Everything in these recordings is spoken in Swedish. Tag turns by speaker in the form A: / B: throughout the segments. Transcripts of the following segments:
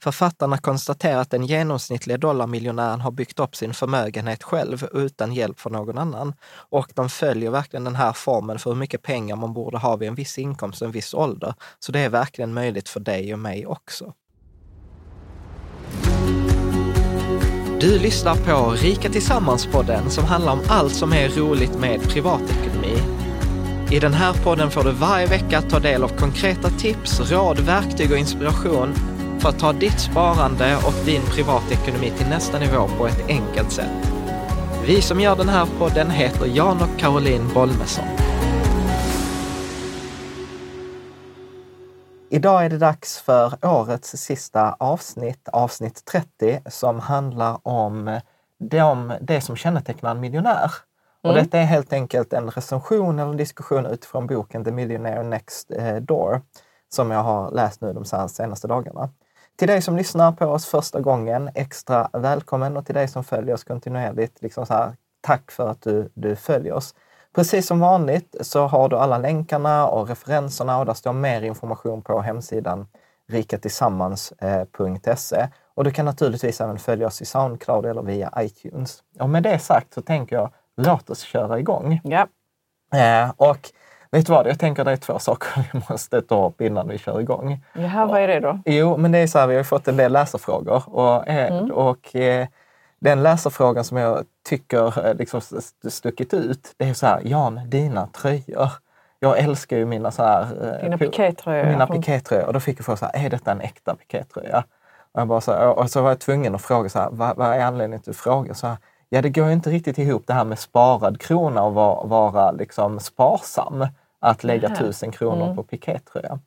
A: Författarna konstaterar att den genomsnittliga dollarmiljonären har byggt upp sin förmögenhet själv utan hjälp från någon annan. Och de följer verkligen den här formeln för hur mycket pengar man borde ha vid en viss inkomst och en viss ålder. Så det är verkligen möjligt för dig och mig också. Du lyssnar på Rika Tillsammans-podden som handlar om allt som är roligt med privatekonomi. I den här podden får du varje vecka ta del av konkreta tips, råd, verktyg och inspiration för att ta ditt sparande och din privatekonomi till nästa nivå på ett enkelt sätt. Vi som gör den här podden heter Jan och Caroline Bolmesson. Idag är det dags för årets sista avsnitt, avsnitt 30, som handlar om de, det som kännetecknar en miljonär. Och
B: Mm.
A: detta är helt enkelt en recension eller diskussion utifrån boken The Millionaire Next eh, Door, som jag har läst nu de sen- senaste dagarna. Till dig som lyssnar på oss första gången, extra välkommen och till dig som följer oss kontinuerligt, liksom så här, tack för att du, du följer oss. Precis som vanligt så har du alla länkarna och referenserna och där står mer information på hemsidan rikatillsammans.se. Och du kan naturligtvis även följa oss i Soundcloud eller via iTunes. Och med det sagt så tänker jag, låt oss köra igång.
B: Ja.
A: Eh, och vet du vad, jag tänker det är två saker vi måste ta upp innan vi kör igång.
B: Jaha, vad är det då?
A: Jo, men det är så här, vi har fått en del läsarfrågor och, eh,
B: Mm.
A: och eh, den läsarfrågan som jag tycker eh, liksom st- stuckit ut, det är så här, Jan, dina tröjor. Jag älskar ju mina så här...
B: Dina pikétröjor.
A: Mina
B: från-
A: pikétröjor. Och då fick jag fråga så här, är detta en äkta pikétröja? Och, jag bara så här, och så var jag tvungen att fråga så här, vad, vad är anledningen till att du frågar? Så här, ja, det går ju inte riktigt ihop det här med sparad krona och vara, vara liksom sparsam. Att lägga tusen kronor
B: Mm.
A: på pikétröja.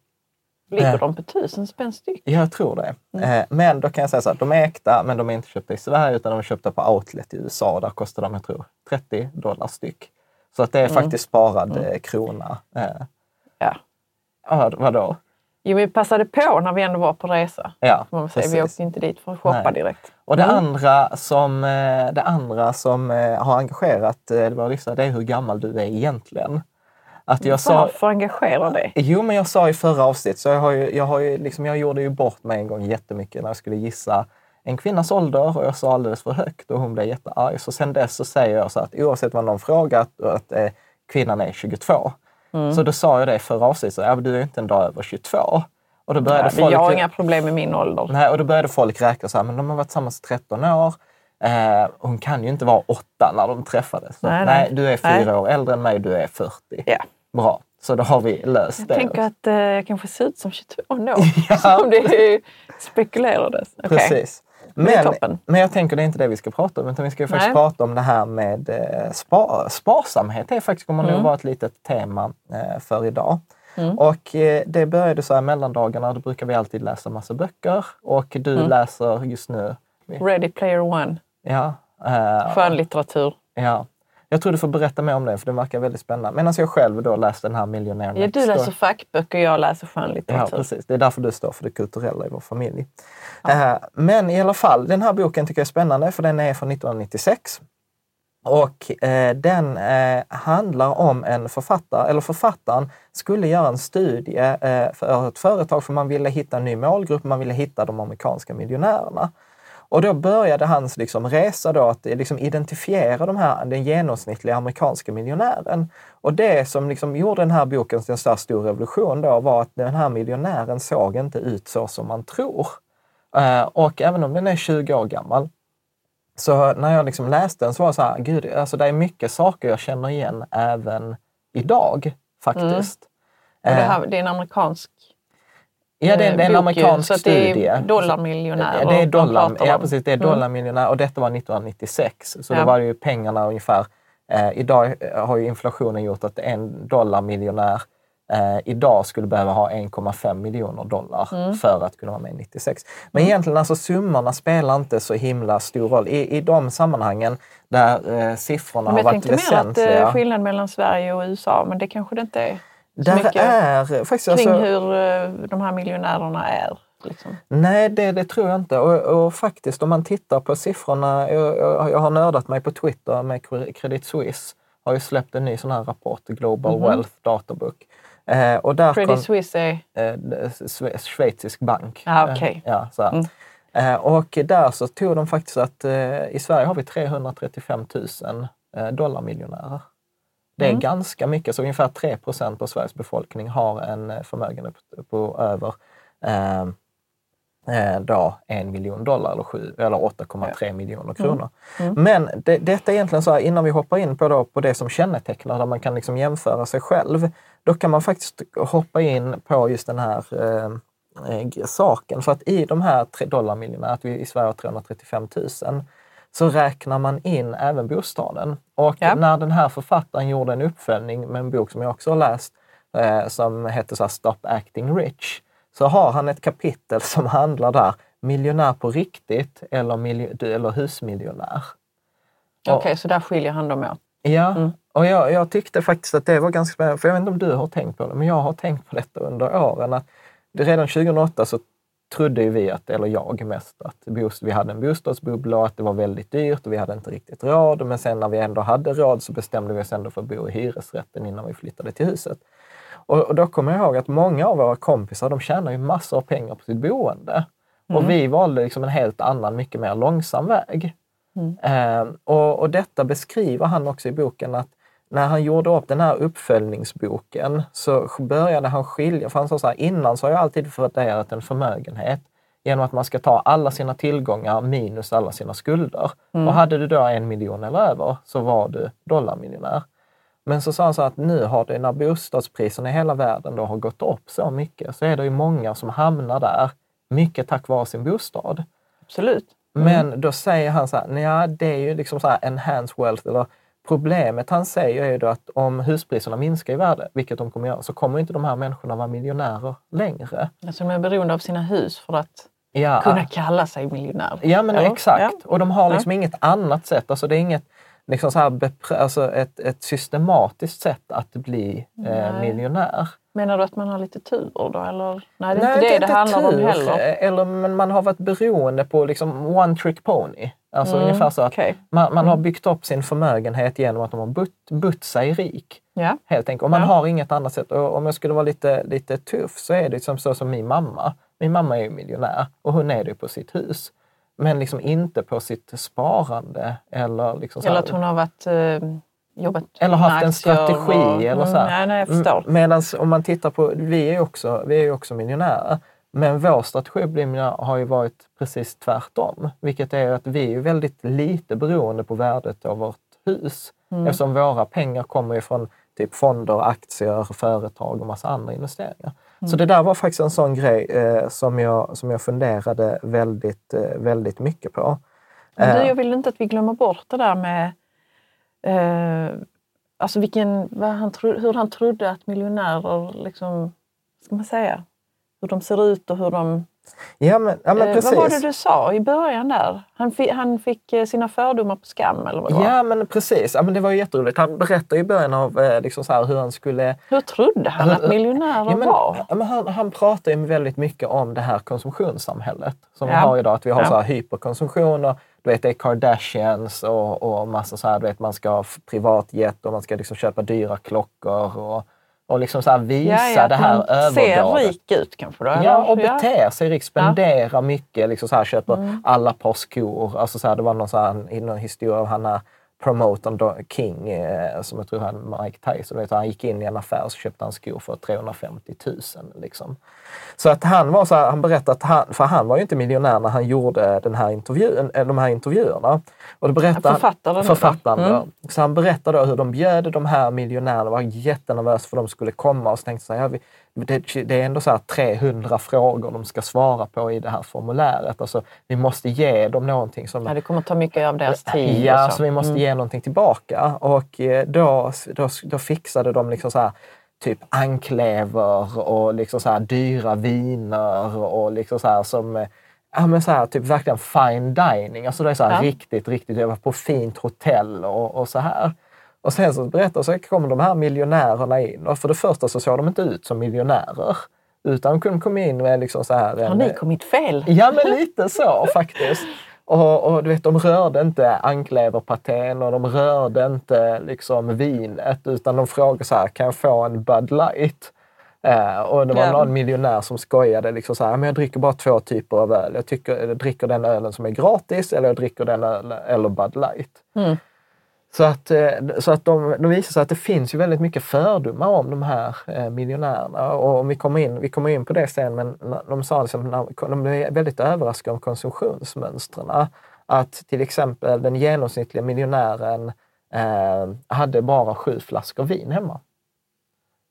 B: Ligger
A: Eh.
B: de på tusen spänn styck?
A: Jag tror det.
B: Mm.
A: Eh, men då kan jag säga så här, de är äkta, men de är inte köpta i Sverige utan de är köpta på outlet i USA. Där kostar de, jag tror, 30 dollar styck. Så att det är
B: Mm.
A: faktiskt sparad eh, krona.
B: Ja.
A: ja, vadå?
B: Jo, vi passade på när vi ändå var på resa.
A: Ja,
B: Man säga. Vi åkte inte dit för att shoppa
A: Nej.
B: direkt.
A: Och det
B: Mm.
A: andra som, eh, det andra som eh, har engagerat eh, våra lyssnare, det är hur gammal du är egentligen. Att jag sa,
B: Varför engagerar det?
A: Jo, men jag sa i förra avsnitt, så jag, har ju, jag, har ju, liksom, jag gjorde ju bort mig en gång jättemycket när jag skulle gissa en kvinnas ålder och jag sa alldeles för högt och hon blev jättearg. Så sen dess så säger jag så att oavsett vad någon frågar, att, att eh, kvinnan är 22.
B: Mm.
A: Så då sa jag det i förra avsnittet, ja, du är inte en dag över 22. Och då började
B: Ja,
A: folk...
B: jag har inga problem med min ålder.
A: Nej, och då började folk räkna så här, men de har varit tillsammans i 13 år. Eh, hon kan ju inte vara åtta när de träffades. Så,
B: Nej,
A: nej,
B: nej.
A: du är fyra
B: Nej.
A: år äldre än mig, du är 40.
B: Ja.
A: Bra, så då har vi löst
B: Jag
A: det.
B: tänker att eh, jag kanske ser ut som 22 nu.
A: Ja.
B: Som det spekulerades. Okej.
A: Precis. Men, men jag tänker det är inte det vi ska prata om, utan vi ska faktiskt
B: Nej.
A: prata om det här med eh, spar, sparsamhet. Det är faktiskt kommer nog
B: Mm.
A: vara ett litet tema eh, för idag.
B: Mm.
A: Och eh, det började så här mellandagarna, då brukar vi alltid läsa massa böcker och du
B: Mm.
A: läser just nu,
B: Ready Player One.
A: ja,
B: Skönlitteratur.
A: ja. Jag tror du får berätta mer om det, för det verkar väldigt spännande. Medan jag själv då läste den här Millionaire
B: Ja,
A: Next
B: du
A: Door.
B: läser fackböcker och jag läser
A: Ja,
B: skönlitteratur.
A: precis. Det är därför du står för det kulturella i vår familj. Eh, men i alla fall, den här boken tycker jag är spännande för den är från 1996. Och eh, den eh, handlar om en författare, eller författaren skulle göra en studie eh, för ett företag för man ville hitta en ny målgrupp, man ville hitta de amerikanska miljonärerna. Och då började hans liksom resa då att liksom identifiera de här, den genomsnittliga amerikanska miljonären. Och det som liksom gjorde den här boken till en så stor revolution då var att den här miljonären såg inte ut så som man tror. Eh, och även om den är 20 år gammal, så när jag liksom läste den så var det så här, gud, alltså det är mycket saker jag känner igen även idag faktiskt.
B: Och det,
A: Eh,
B: här, det är en amerikansk
A: Ja, det är, det är en
B: ju,
A: amerikansk
B: att det är
A: studie.
B: dollarmiljonärer
A: det är dollar, ja, precis. Det är
B: Mm.
A: dollarmiljonär och detta var 1996. Så
B: Ja.
A: då var det ju pengarna ungefär... Eh, idag har ju inflationen gjort att en dollarmiljonär eh, idag skulle behöva ha 1,5 miljoner dollar
B: Mm.
A: för att kunna vara med 96. Men egentligen alltså summorna spelar inte så himla stor roll. I, i de sammanhangen där eh, siffrorna
B: Men
A: har
B: jag
A: varit
B: tänkte mer att det
A: väsentliga.
B: är skillnad mellan Sverige och USA, men det kanske det inte är.
A: Där är faktiskt...
B: kring
A: alltså-
B: hur eh, de här miljonärerna är. Liksom.
A: Nej, det, det tror jag inte. Och, och faktiskt om man tittar på siffrorna, jag, jag, jag har nördat mig på Twitter med Credit Suisse, har ju släppt en ny sån här rapport, Global
B: Mhm.
A: Wealth Databook. Eh, och där
B: Credit
A: kom,
B: Suisse är...
A: eh, schweizisk bank.
B: Ah, okej.
A: Eh, ja, så.
B: Mm.
A: Eh, och där så tog de faktiskt att eh, i Sverige har vi 335 000 eh, dollarmiljonärer. Det är
B: Mm.
A: ganska mycket, så ungefär 3 procent av Sveriges befolkning har en eh, förmögenhet på, över eh, eh, då en miljon dollar eller, sju- eller 8,3 miljoner kronor.
B: Mm.
A: Men det, detta är egentligen så här, innan vi hoppar in på, då, på det som kännetecknar, där man kan liksom jämföra sig själv, då kan man faktiskt hoppa in på just den här eh, eh, saken. För att i de här dollarmiljonerna, att vi i Sverige har 335 000, så räknar man in även bostaden. Och
B: Ja.
A: när den här författaren gjorde en uppföljning med en bok som jag också har läst, eh, som heter så här Stop Acting Rich, så har han ett kapitel som handlar där, miljonär på riktigt eller, miljo- eller husmiljonär.
B: Okej, så där skiljer han dem åt.
A: Ja,
B: Mm.
A: och jag, jag tyckte faktiskt att det var ganska spännande, för jag vet inte om du har tänkt på det, men jag har tänkt på detta under åren. Att redan 2008 så trodde ju vi, att, eller jag mest, att bost- vi hade en bostadsbubbla och att det var väldigt dyrt och vi hade inte riktigt råd. Men sen när vi ändå hade råd så bestämde vi oss ändå för att bo i hyresrätten innan vi flyttade till huset. Och, och då kommer jag ihåg att många av våra kompisar, de tjänar ju massor av pengar på sitt boende. Och vi valde liksom en helt annan, mycket mer långsam väg. Eh, och, och detta beskriver han också i boken att när han gjorde upp den här uppföljningsboken så började han skilja, för han sa så här, innan så har jag alltid värderat en förmögenhet genom att man ska ta alla sina tillgångar minus alla sina skulder. Och hade du då en miljon eller över så var du dollarmiljonär. Men så sa han så att nu har det, när bostadspriserna i hela världen då har gått upp så mycket, så är det ju många som hamnar där, mycket tack vare sin bostad.
B: Absolut.
A: Men då säger han så här, ja det är ju liksom så här enhanced wealth, eller problemet han säger är ju då att om huspriserna minskar i värde, vilket de kommer göra, så kommer inte de här människorna vara miljonärer längre.
B: Alltså, de är beroende av sina hus för att
A: Ja,
B: kunna kalla sig miljonär.
A: ja men
B: Eller?
A: exakt.
B: Ja.
A: Och de har liksom inget annat sätt, alltså det är inget liksom så här alltså ett, ett systematiskt sätt att bli eh, miljonär.
B: Menar du att man har lite tur då? Eller? Nej, det är inte det det, handlar om heller.
A: Eller, man har varit beroende på liksom one trick pony. Alltså
B: Mm,
A: ungefär så att
B: okej.
A: man, man har byggt upp sin förmögenhet genom att de har butt, butt sig rik.
B: Ja.
A: Helt enkelt. Och man
B: Ja.
A: har inget annat sätt. Och om jag skulle vara lite, lite tuff så är det liksom så som min mamma. Min mamma är ju miljonär och hon är det på sitt hus. Men liksom inte på sitt sparande eller liksom
B: Eller att hon har varit, eh, jobbat
A: eller haft en strategi
B: och-
A: eller så
B: Mm,
A: här.
B: Nej, nej, jag förstår.
A: Medan om man tittar på, vi är ju också, vi är också miljonärer. Men vår strategi att bli miljonär har ju varit precis tvärtom. Vilket är att vi är väldigt lite beroende på värdet av vårt hus.
B: Mm.
A: Eftersom våra pengar kommer ju från typ fonder, aktier, företag och massa andra investeringar.
B: Mm.
A: Så det där var faktiskt en sån grej eh, som, jag, som jag funderade väldigt, eh, väldigt mycket på.
B: Men du,
A: Eh,
B: jag vill inte att vi glömmer bort det där med eh, alltså vilken, han tro, hur han trodde att miljonärer, liksom, ska man säga, hur de ser ut och hur de...
A: ja, men, ja, men
B: eh,
A: precis.
B: vad var det du sa i början där? Han, fi, han fick eh, sina fördomar på skam eller vad det var?
A: Ja, men precis. Ja, men det var ju jätteroligt. Han berättade i början av eh, liksom så här, hur han skulle...
B: Hur trodde han att miljonärer
A: Ja, men,
B: var?
A: ja, men han, han pratar ju väldigt mycket om det här konsumtionssamhället som vi
B: Ja.
A: har idag. Att vi har
B: Ja.
A: så här hyperkonsumtion och du vet, det är Kardashians och, och massa så här, du vet, man ska ha privatjet och man ska liksom köpa dyra klockor och, och liksom så visa
B: Ja, ja,
A: det här
B: man ser
A: överdådet.
B: rik ut kanske då?
A: Ja, och beter sig rikt, spendera mycket, liksom så här, köper
B: Mm.
A: alla par skor. Alltså så här, det var någon, så här, någon historia av han här promotorn King, eh, som jag tror han Mike Tyson, vet, han gick in i en affär och så köpte han skor för 350 000. Liksom. Så att han var så här, han berättade att han, för han var ju inte miljonär när han gjorde den här intervjun, eh, de här intervjuerna. Och det berättade
B: Författaren?
A: Författaren.
B: Mm.
A: Så han berättade hur de bjöd de här miljonärerna, var jättenervösa för de skulle komma och så tänkte så här, ja, vi, det, det är ändå så här 300 frågor de ska svara på i det här formuläret. Alltså, vi måste ge dem någonting som
B: Ja, det kommer ta mycket av deras tid.
A: Ja,
B: och
A: så. vi måste
B: Mm.
A: ge någonting tillbaka. Och eh, då, då, då fixade de liksom så här, typ anklever och liksom så här dyra viner och liksom så här som eh, Ja men så här, typ verkligen fine dining. Alltså det är så här
B: Ja.
A: riktigt, riktigt, jag var på fint hotell och, och så här. Och sen så berättar så kommer de här miljonärerna in och för det första så såg de inte ut som miljonärer. Utan de kom in med liksom så här...
B: Har ni kommit fel?
A: Ja, men lite så faktiskt. Och, och du vet, de rörde inte ankleverpatén och de rörde inte liksom vinet utan de frågade så här, kan jag få en Bud Light? Eh, och det var
B: Ja.
A: någon miljonär som skojade liksom så här, men jag dricker bara två typer av öl. Jag, tycker, jag dricker den ölen som är gratis eller jag dricker den ölen eller Bud Light.
B: Mm.
A: Så att, eh, så att de, de visar sig att det finns ju väldigt mycket fördomar om de här eh, miljonärerna. Och om vi kommer in, vi kommer in på det sen, men de sa liksom, de blev väldigt överraskade om konsumtionsmönstren. Att till exempel den genomsnittliga miljonären eh, hade bara sju flaskor vin hemma.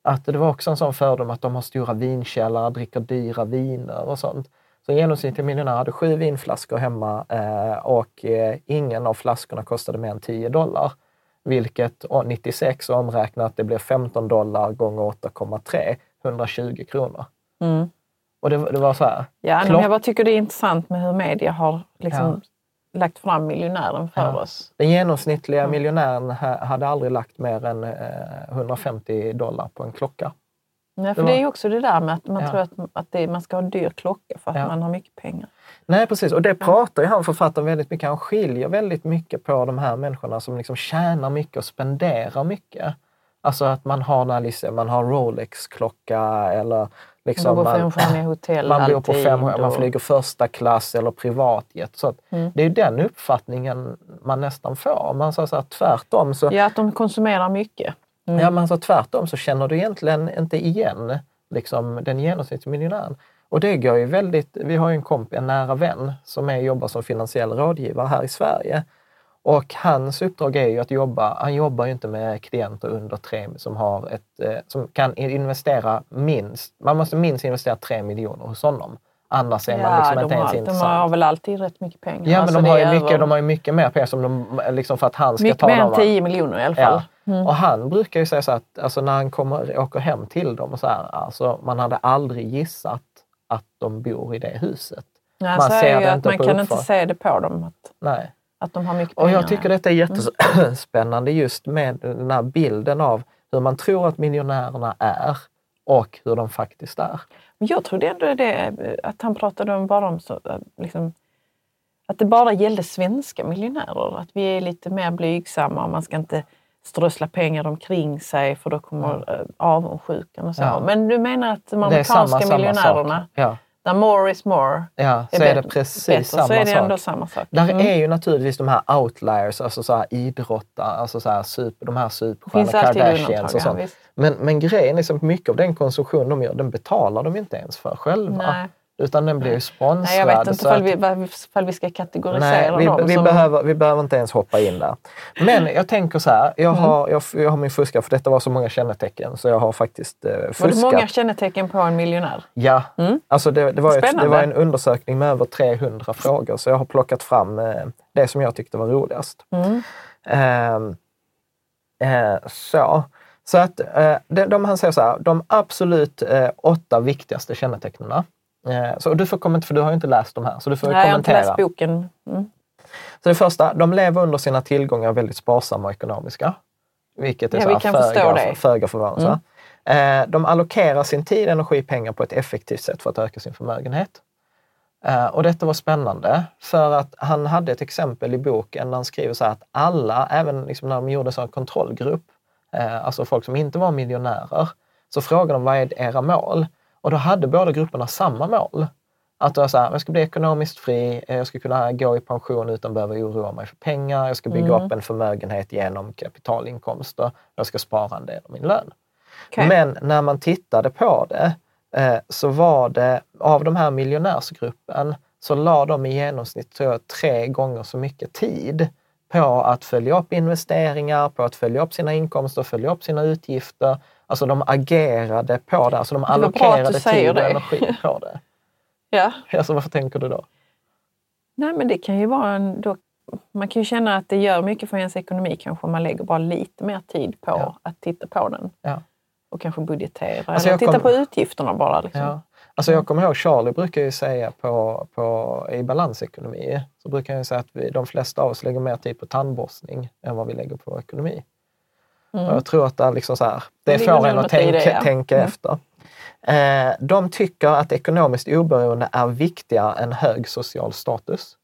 A: Att det var också en sån fördom att de har stora vinkällare, dricker dyra viner och sånt. Så en genomsnittlig miljonär hade sju vinflaskor hemma eh, och eh, ingen av flaskorna kostade mer än 10 dollar. Vilket å- 96 omräknat, det blir 15 dollar gånger 8,3, 120 kronor.
B: Mm.
A: Och det, det var så här.
B: Ja, men
A: klock-
B: jag bara tycker det är intressant med hur media har liksom lagt fram miljonären för
A: Ja.
B: oss.
A: Den genomsnittliga
B: Mm.
A: miljonären ha- hade aldrig lagt mer än eh, 150 dollar på en klocka.
B: Ja, för
A: Det
B: är ju också det där med att man
A: Ja.
B: tror att, att det, man ska ha en dyr klocka för att
A: Ja.
B: man har mycket pengar.
A: Nej, precis. Och det pratar ju han författaren väldigt mycket. Han skiljer väldigt mycket på de här människorna som liksom tjänar mycket och spenderar mycket. Alltså att man har, när liksom, man har Rolex-klocka eller liksom
B: man
A: man, man bor på fem, man
B: och-
A: flyger första klass eller privatjet. Så
B: Mm.
A: Det är ju den uppfattningen man nästan får. Man sa så här, tvärtom så
B: Ja, att de konsumerar mycket. Mm.
A: Ja, men alltså tvärtom så känner du egentligen inte igen liksom, den genomsnittliga miljonären. Och det går ju väldigt, vi har ju en komp, en nära vän som är, jobbar som finansiell rådgivare här i Sverige. Och hans uppdrag är ju att jobba, han jobbar ju inte med klienter under tre som har ett, eh, som kan investera minst, man måste minst investera tre miljoner hos honom. Annars är man liksom
B: de,
A: inte ens
B: har, de
A: intressant.
B: har väl alltid rätt mycket pengar.
A: Ja, men
B: Alltså,
A: de har, ju mycket,
B: över-
A: de har ju mycket mer pengar som de, liksom för att han ska
B: mycket
A: ta
B: mer
A: dem.
B: än? 10 miljoner i alla fall.
A: Ja. Och han brukar ju säga så att alltså när han kommer, åker hem till dem, och så här, alltså man hade aldrig gissat att de bor i det huset.
B: Nej,
A: Man ser
B: det
A: inte
B: man kan inte
A: uppfart.
B: se det på dem att,
A: Nej.
B: att de har mycket
A: Och
B: pengar.
A: jag tycker detta är jättespännande just med den här bilden av hur man tror att miljonärerna är och hur de faktiskt är.
B: Men jag trodde ändå det, att han pratade om bara om så, att liksom, att det bara gällde svenska miljonärer. Att vi är lite mer blygsamma och man ska inte strössla pengar omkring sig för då kommer mm. avundsjukan och så.
A: Ja.
B: Men du menar att de amerikanska
A: samma
B: miljonärerna,
A: sak. Ja,
B: där more is more,
A: ja så
B: är
A: är det precis
B: bättre,
A: samma
B: så är det
A: sak.
B: ändå samma sak.
A: Där
B: Mm.
A: är ju naturligtvis de här outliers, alltså så här idrottare, alltså så här super, de här superstjärnorna, Kardashians och
B: ja,
A: sånt.
B: visst.
A: men, men grejen är liksom mycket av den konsumtion de gör, den betalar de inte ens för själva.
B: Nej.
A: Utan den blir ju sponsrad.
B: Nej, jag vet inte ifall vi, ifall vi ska kategorisera
A: Nej, vi,
B: dem.
A: vi,
B: som,
A: behöver, vi behöver inte ens hoppa in där. Men jag tänker så här, jag
B: Mm.
A: har, jag, jag har min fuska, för detta var så många kännetecken, så jag har faktiskt eh,
B: var det
A: fuskat.
B: många kännetecken på en miljonär?
A: Ja,
B: Mm.
A: alltså det, det, var ett, det var en undersökning med över 300 frågor, så jag har plockat fram eh, det som jag tyckte var roligast.
B: Mm.
A: Ehm, eh, så. Så att eh, de, de, han säger så här, de absolut eh, åtta viktigaste kännetecknen. Eh, så du får kommentera, för du har ju inte läst de här, så du får
B: Nej, jag har inte
A: kommentera.
B: läst boken. Mm.
A: Så det första, de lever under sina tillgångar väldigt sparsamma och ekonomiska. Vilket är
B: Ja, vi
A: föga, föga förvånansvärt. Eh, de allokerar sin tid, energi pengar på ett effektivt sätt för att öka sin förmögenhet. Eh, och detta var spännande för att han hade ett exempel i boken där han skriver så att alla, även liksom när de gjorde en kontrollgrupp, alltså folk som inte var miljonärer, Så frågade de vad är era mål? Och då hade båda grupperna samma mål. Att var så här, jag ska bli ekonomiskt fri, jag ska kunna gå i pension utan att behöva oroa mig för pengar, jag ska bygga
B: Mm.
A: upp en förmögenhet genom kapitalinkomster, jag ska spara en del av min lön.
B: Okej.
A: Men när man tittade på det eh, så var det, av de här miljonärsgruppen, så la de i genomsnitt tror jag, tre gånger så mycket tid på att följa upp investeringar, på att följa upp sina inkomster, följa upp sina utgifter. Alltså de agerade på det, alltså de allokerade tid och
B: det.
A: energi på det.
B: Ja.
A: Alltså varför tänker du då?
B: Nej, men det kan ju vara en... Då, man kan ju känna att det gör mycket för ens ekonomi kanske om man lägger bara lite mer tid på
A: Ja.
B: att titta på den.
A: Ja.
B: Och kanske budgetera.
A: Alltså,
B: eller titta
A: kom-
B: på utgifterna bara. Liksom.
A: Ja. Alltså jag kommer ihåg Charlie brukar ju säga på, på, i balansekonomi, så brukar han säga att vi, de flesta av oss lägger mer tid på tandborstning än vad vi lägger på ekonomi. Och jag tror att det är, liksom så här, det får en att tänka,
B: det, ja.
A: tänka
B: Mm.
A: efter. Eh, de tycker att ekonomiskt oberoende är viktigare än hög social status.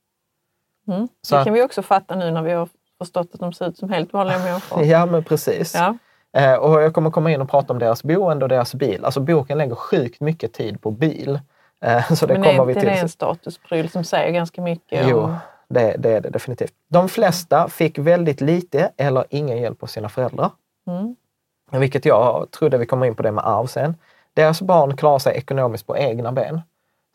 B: Mm.
A: Så
B: det
A: att-
B: kan vi också fatta nu när vi har förstått att de ser ut som helt vanliga människor.
A: Ja, men precis.
B: Ja.
A: Eh, och jag kommer komma in och prata om deras boende och deras bil. Alltså boken lägger sjukt mycket tid på bil. Eh, så det
B: Men
A: kommer
B: är
A: vi
B: inte
A: till.
B: det en statuspryl som säger ganska mycket
A: Jo,
B: om...
A: det, det är det definitivt. De flesta fick väldigt lite eller ingen hjälp av sina föräldrar.
B: Mm.
A: Vilket jag trodde vi kommer in på det med arv sen. Deras barn klarar sig ekonomiskt på egna ben.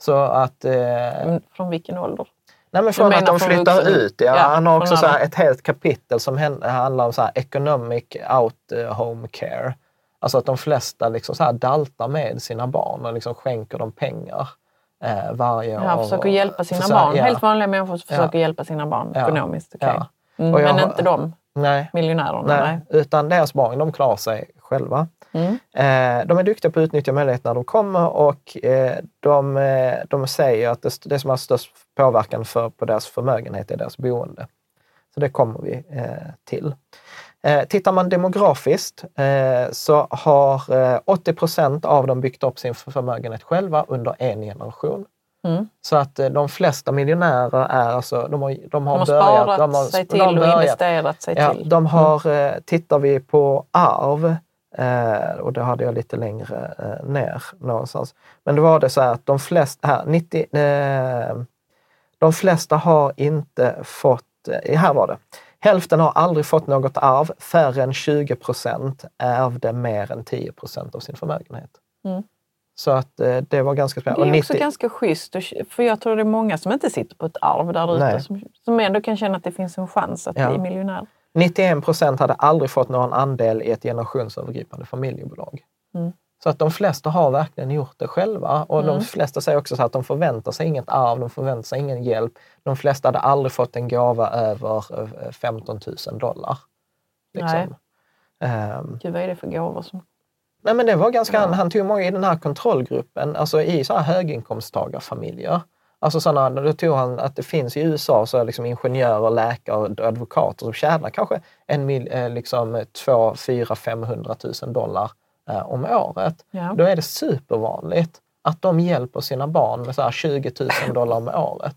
A: Så att... Eh,
B: Från vilken ålder?
A: nej men från att de flyttar
B: vuxen-
A: ut. Ja,
B: ja,
A: han har också så ett helt kapitel som handlar om så här economic out eh, home care. Alltså att de flesta liksom så daltar med sina barn och liksom skänker dem pengar eh, varje år.
B: Ja, försöker hjälpa sina
A: Försö-
B: barn.
A: ja.
B: Helt vanliga människor som
A: Ja.
B: försöker hjälpa sina barn
A: Ja.
B: ekonomiskt. okej.
A: Ja.
B: Mm,
A: jag
B: men inte de
A: Nej,
B: miljonärerna.
A: nej,
B: Nej.
A: utan deras barn, de klarar sig själva.
B: Mm.
A: Eh, de är duktiga på att utnyttja möjligheter när de kommer och eh, de, eh, de säger att det, det som har störst påverkan för, på deras förmögenhet är deras boende. Så det kommer vi eh, till. Eh, tittar man demografiskt eh, så har eh, 80 procent av dem byggt upp sin förmögenhet själva under en generation.
B: Mm.
A: Så att eh, de flesta miljonärer är alltså, de har, de har,
B: De har
A: börjat,
B: sparat
A: de har,
B: sig till och
A: börjat.
B: investerat sig
A: Ja,
B: till. Mm.
A: de har, eh, tittar vi på arv, eh, och det hade jag lite längre eh, ner någonstans. Men då var det så här att de flesta, här, 90, eh, de flesta har inte fått, eh, här var det, hälften har aldrig fått något arv, färre än 20 procent ärvde mer än 10 procent av sin förmögenhet.
B: Mm.
A: Så att eh, det var ganska
B: Det
A: spännande.
B: är
A: Och
B: också
A: 90
B: ganska schysst, för jag tror det är många som inte sitter på ett arv där ute som, som ändå kan känna att det finns en chans att
A: Ja.
B: bli miljonär.
A: 91 procent hade aldrig fått någon andel i ett generationsövergripande familjebolag.
B: Mm.
A: Så att de flesta har verkligen gjort det själva. Och de flesta säger också så att de förväntar sig inget arv, de förväntar sig ingen hjälp. De flesta hade aldrig fått en gåva över eh, 15 000 dollar. Liksom. Ehm,
B: Gud, vad är det för gåvor som...
A: Nej, men det var ganska,
B: Ja.
A: han, tog många i den här kontrollgruppen, alltså i så här höginkomsttagarfamiljer. Alltså sådana, då tog han att det finns i USA så liksom ingenjörer, läkare och advokater som tjänar kanske en mil, eh, liksom 2, 4, 500 000 dollar eh, om året.
B: Ja.
A: Då är det supervanligt att de hjälper sina barn med så här 20 000 dollar om året.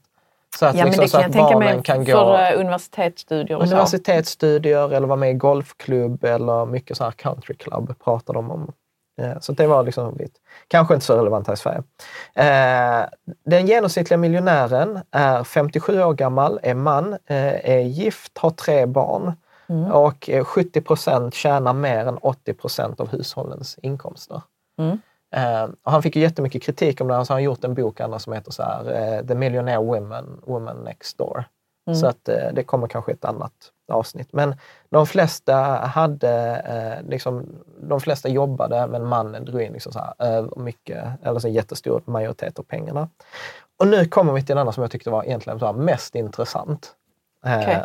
A: Så att,
B: Ja,
A: liksom, så
B: kan
A: att barnen kan
B: för
A: gå
B: eh, universitetsstudier och
A: universitetsstudier eller vara med i golfklubb eller mycket så här countryclub pratar de om. Eh, Så det var liksom lite, kanske inte så relevant här i Sverige. Eh, Den genomsnittliga miljonären är 57 år gammal, är man, är gift, har tre barn
B: Mm.
A: och eh, 70 procent tjänar mer än 80 procent av hushållens inkomster.
B: Mm.
A: Eh, och han fick ju jättemycket kritik om det, så han har gjort en bok annars som heter så här, eh, The Millionaire Women, Woman Next Door.
B: Mm.
A: Så att eh, det kommer kanske ett annat avsnitt. Men de flesta hade, eh, liksom, de flesta jobbade men mannen drog in liksom så här, mycket, eller så en jättestor majoritet av pengarna. Och nu kommer vi till den som jag tyckte var egentligen så mest intressant. Eh,
B: Okej.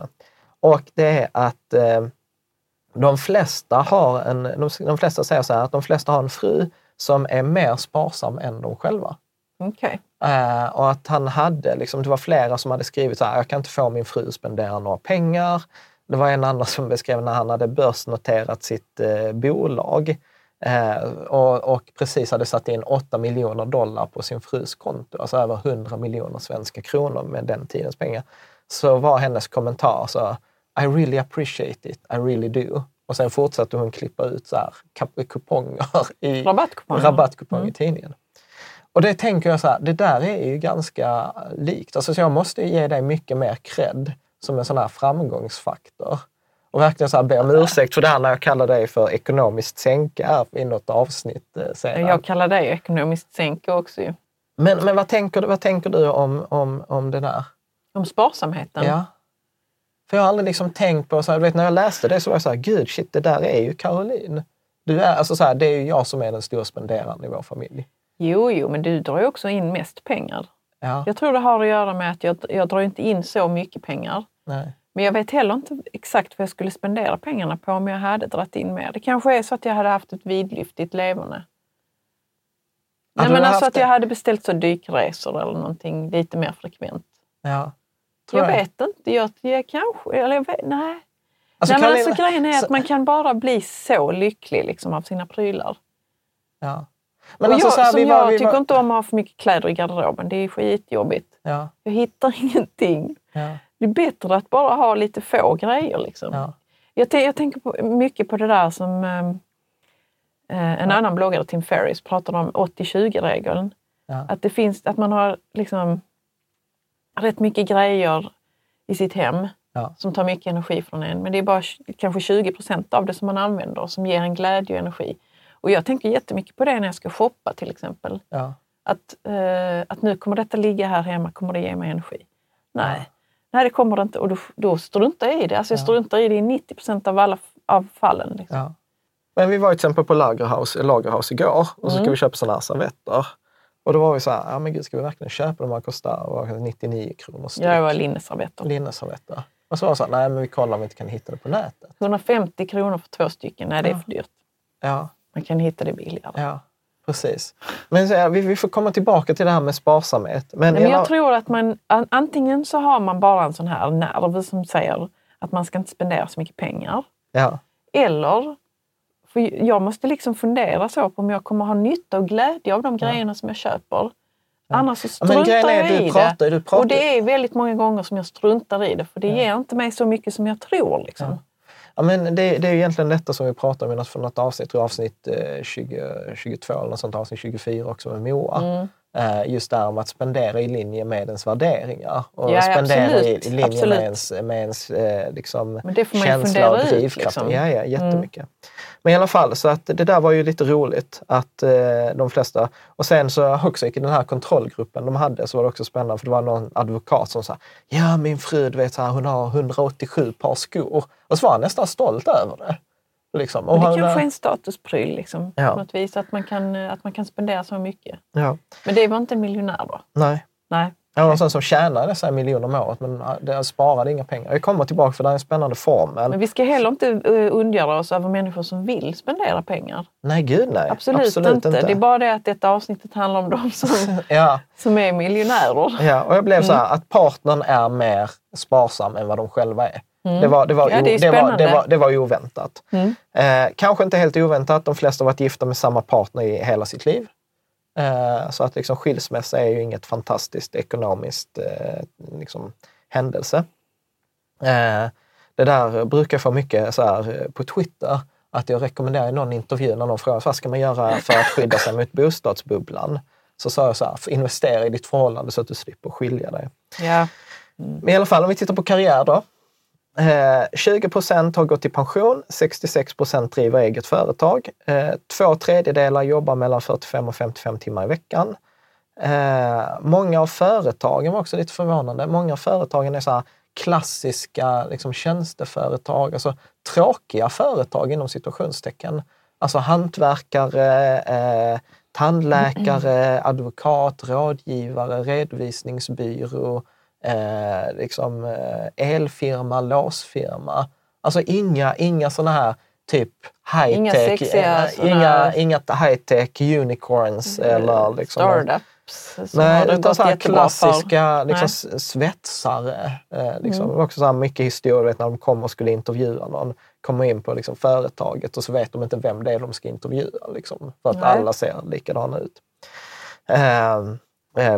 A: Och det är att eh, de flesta har en, de, de flesta säger så här att de flesta har en fru som är mer sparsam än de själva.
B: Okej.
A: Eh, och att han hade, liksom, det var flera som hade skrivit så här, jag kan inte få min fru att spendera några pengar. Det var en annan som beskrev när han hade börsnoterat sitt eh, bolag eh, och, och precis hade satt in 8 miljoner dollar på sin frus konto, alltså över 100 miljoner svenska kronor med den tidens pengar. Så var hennes kommentar så I really appreciate it, I really do. Och sen fortsatte hon klippa ut så här, kuponger i
B: Rabattkuponger.
A: rabattkuponger
B: Mm.
A: i tidningen. Och det tänker jag så här, det där är ju ganska likt. Alltså, så jag måste ge dig mycket mer cred som en sån här framgångsfaktor. Och verkligen så här be om ursäkt för det här när jag kallar dig för ekonomiskt sänka här i något avsnitt eh, sedan.
B: Jag kallar dig ekonomiskt sänke också ju.
A: Men, men vad, tänker du, vad tänker du om, om, om det där?
B: Om sparsamheten.
A: Ja. För jag har aldrig liksom tänkt på, så här, vet, när jag läste det så var jag så här, gud shit, det där är ju Caroline. Du är, alltså så här, det är ju jag som är den stora spenderaren i vår familj.
B: Jo, jo, men du drar ju också in mest pengar.
A: Ja,
B: Jag tror det har att göra med att jag, jag drar inte in så mycket pengar.
A: nej.
B: Men jag vet heller inte exakt vad jag skulle spendera pengarna på om jag hade dragit in mer. Det kanske är så att jag hade haft ett vidlyftigt leverne. Nej, men alltså att jag hade beställt så dykresor eller någonting lite mer frekvent.
A: Ja.
B: Jag
A: jag.
B: vet inte. Jag, jag kanske... Eller jag vet, nej.
A: Alltså,
B: nej men alltså, grejen är
A: så-
B: att man kan bara bli så lycklig liksom, av sina prylar.
A: Ja.
B: Men
A: alltså,
B: jag,
A: så här,
B: som
A: vi var-
B: jag
A: vi
B: tycker
A: var-
B: inte om att ha för mycket kläder i garderoben. Det är skitjobbigt.
A: Ja,
B: Jag hittar ingenting.
A: ja,
B: Det är bättre att bara ha lite få grejer. Liksom.
A: ja.
B: Jag, jag tänker på, mycket på det där som ehm, eh, en annan bloggare, Tim Ferriss, pratade om 80-20-regeln.
A: Ja.
B: Att, det finns, att man har liksom rätt mycket grejer i sitt hem
A: Ja.
B: som tar mycket energi från en. Men det är bara kanske 20 procent av det som man använder som ger en glädje och energi. Och jag tänker jättemycket på det när jag ska shoppa till exempel.
A: ja.
B: Att, eh, att nu kommer detta ligga här hemma, kommer det ge mig energi? Nej, Nej det kommer det inte. Och då, då struntar jag i det. Alltså jag
A: Ja.
B: struntar i det i 90 procent av alla av fallen. Liksom.
A: Ja. Men vi var till exempel på Lagerhaus, Lagerhaus igår och så ska
B: Mm.
A: vi köpa sådana här servetter. Och då var vi så här, ja men gud ska vi verkligen köpa? De kostar vad kostar det, 99 kronor styck.
B: Jag var linneservetter.
A: Linneservetter. Och så var det så här, nej men vi kollar om vi inte kan hitta det på nätet.
B: 150 kronor för två stycken. Nej, det är
A: Ja.
B: för dyrt.
A: Ja,
B: Man kan hitta det billigare.
A: ja precis. Men så, här, vi, vi får komma tillbaka till det här med sparsamhet. Men,
B: Nej, men
A: hela-
B: jag tror att man an- antingen så har man bara en sån här nerv som säger att man ska inte spendera så mycket pengar.
A: ja,
B: Eller, för jag måste liksom fundera så på om jag kommer ha nytta och glädje av de grejerna som jag köper. Annars så
A: Ja,
B: struntar
A: är,
B: jag i
A: pratar-
B: det.
A: pratar-
B: Och det är väldigt många gånger som jag struntar i det för det ger inte mig så mycket som jag tror. Liksom.
A: Ja, men det, det är egentligen detta som vi pratade om i något, avsnitt, jag, avsnitt eh, 20, 22 eller något sånt, avsnitt 24 också med Moa.
B: Mm.
A: Eh, just där om att spendera i linje med ens värderingar och
B: Ja,
A: spendera i,
B: absolut,
A: i linje
B: absolut.
A: med ens, med ens eh, liksom,
B: Men det får man
A: känsla och drivkraft.
B: liksom.
A: Ja, ja, jättemycket. Men i alla fall, så att det där var ju lite roligt att eh, de flesta... Och sen så också i den här kontrollgruppen de hade så var det också spännande för det var någon advokat som sa Ja, min fru, du vet, så här, hon har 187 par skor. Och så var han nästan stolt över det. Liksom.
B: Det kanske är en statuspryl liksom,
A: Ja.
B: på något vis, att man, kan, att man kan spendera så mycket.
A: Ja,
B: Men det var inte en miljonär då?
A: nej.
B: Nej.
A: Det var någon sån som tjänade dessa miljoner om året men det sparade inga pengar. Jag kommer tillbaka för det är en spännande formel.
B: Men vi ska heller inte uh, ondgöra oss över människor som vill spendera pengar.
A: Nej, gud nej.
B: Absolut, inte. Det är bara det att detta avsnittet handlar om de som,
A: ja,
B: som är miljonärer.
A: ja, och jag blev så
B: Mm.
A: här att partnern är mer sparsam än vad de själva är. Det, var, det, var.
B: Ja, det är
A: o- det, var, det,
B: spännande.
A: var, det var ju oväntat.
B: Mm.
A: Eh, kanske inte helt oväntat. De flesta har varit gifta med samma partner i hela sitt liv. Eh, så att liksom skilsmässa är ju inget fantastiskt ekonomiskt eh, liksom, händelse. Eh, det där brukar jag få mycket så här, eh, på Twitter, att jag rekommenderar någon intervju när någon frågar vad ska man göra för att skydda sig mot bostadsbubblan? Så sa jag så här, investera i ditt förhållande så att du slipper skilja dig.
B: Ja.
A: Men i alla fall om vi tittar på karriär då. Eh, 20 procent har gått i pension, 66 procent driver eget företag. Eh, två tredjedelar jobbar mellan 45 och 55 timmar i veckan. Eh, många av företagen var också lite förvånande. Många av företagen är så här klassiska liksom, tjänsteföretag, alltså tråkiga företag inom situationstecken. Alltså hantverkare, eh, tandläkare, advokat, rådgivare, redovisningsbyrå, eh, liksom, eh, elfirma, låsfirma. Alltså inga, inga sådana här typ high-tech,
B: Inga sexiga
A: eh,
B: såna-
A: inga, inga high-tech unicorns eller liksom
B: Startups
A: Nej, utan så här klassiska liksom,
B: Nej.
A: svetsare. Eh, liksom.
B: Mm.
A: Också så här mycket historier vet, när de kommer och skulle intervjua någon. Kommer in på liksom, företaget och så vet de inte vem det är de ska intervjua. Liksom, för att
B: Nej.
A: alla ser likadana ut. Eh,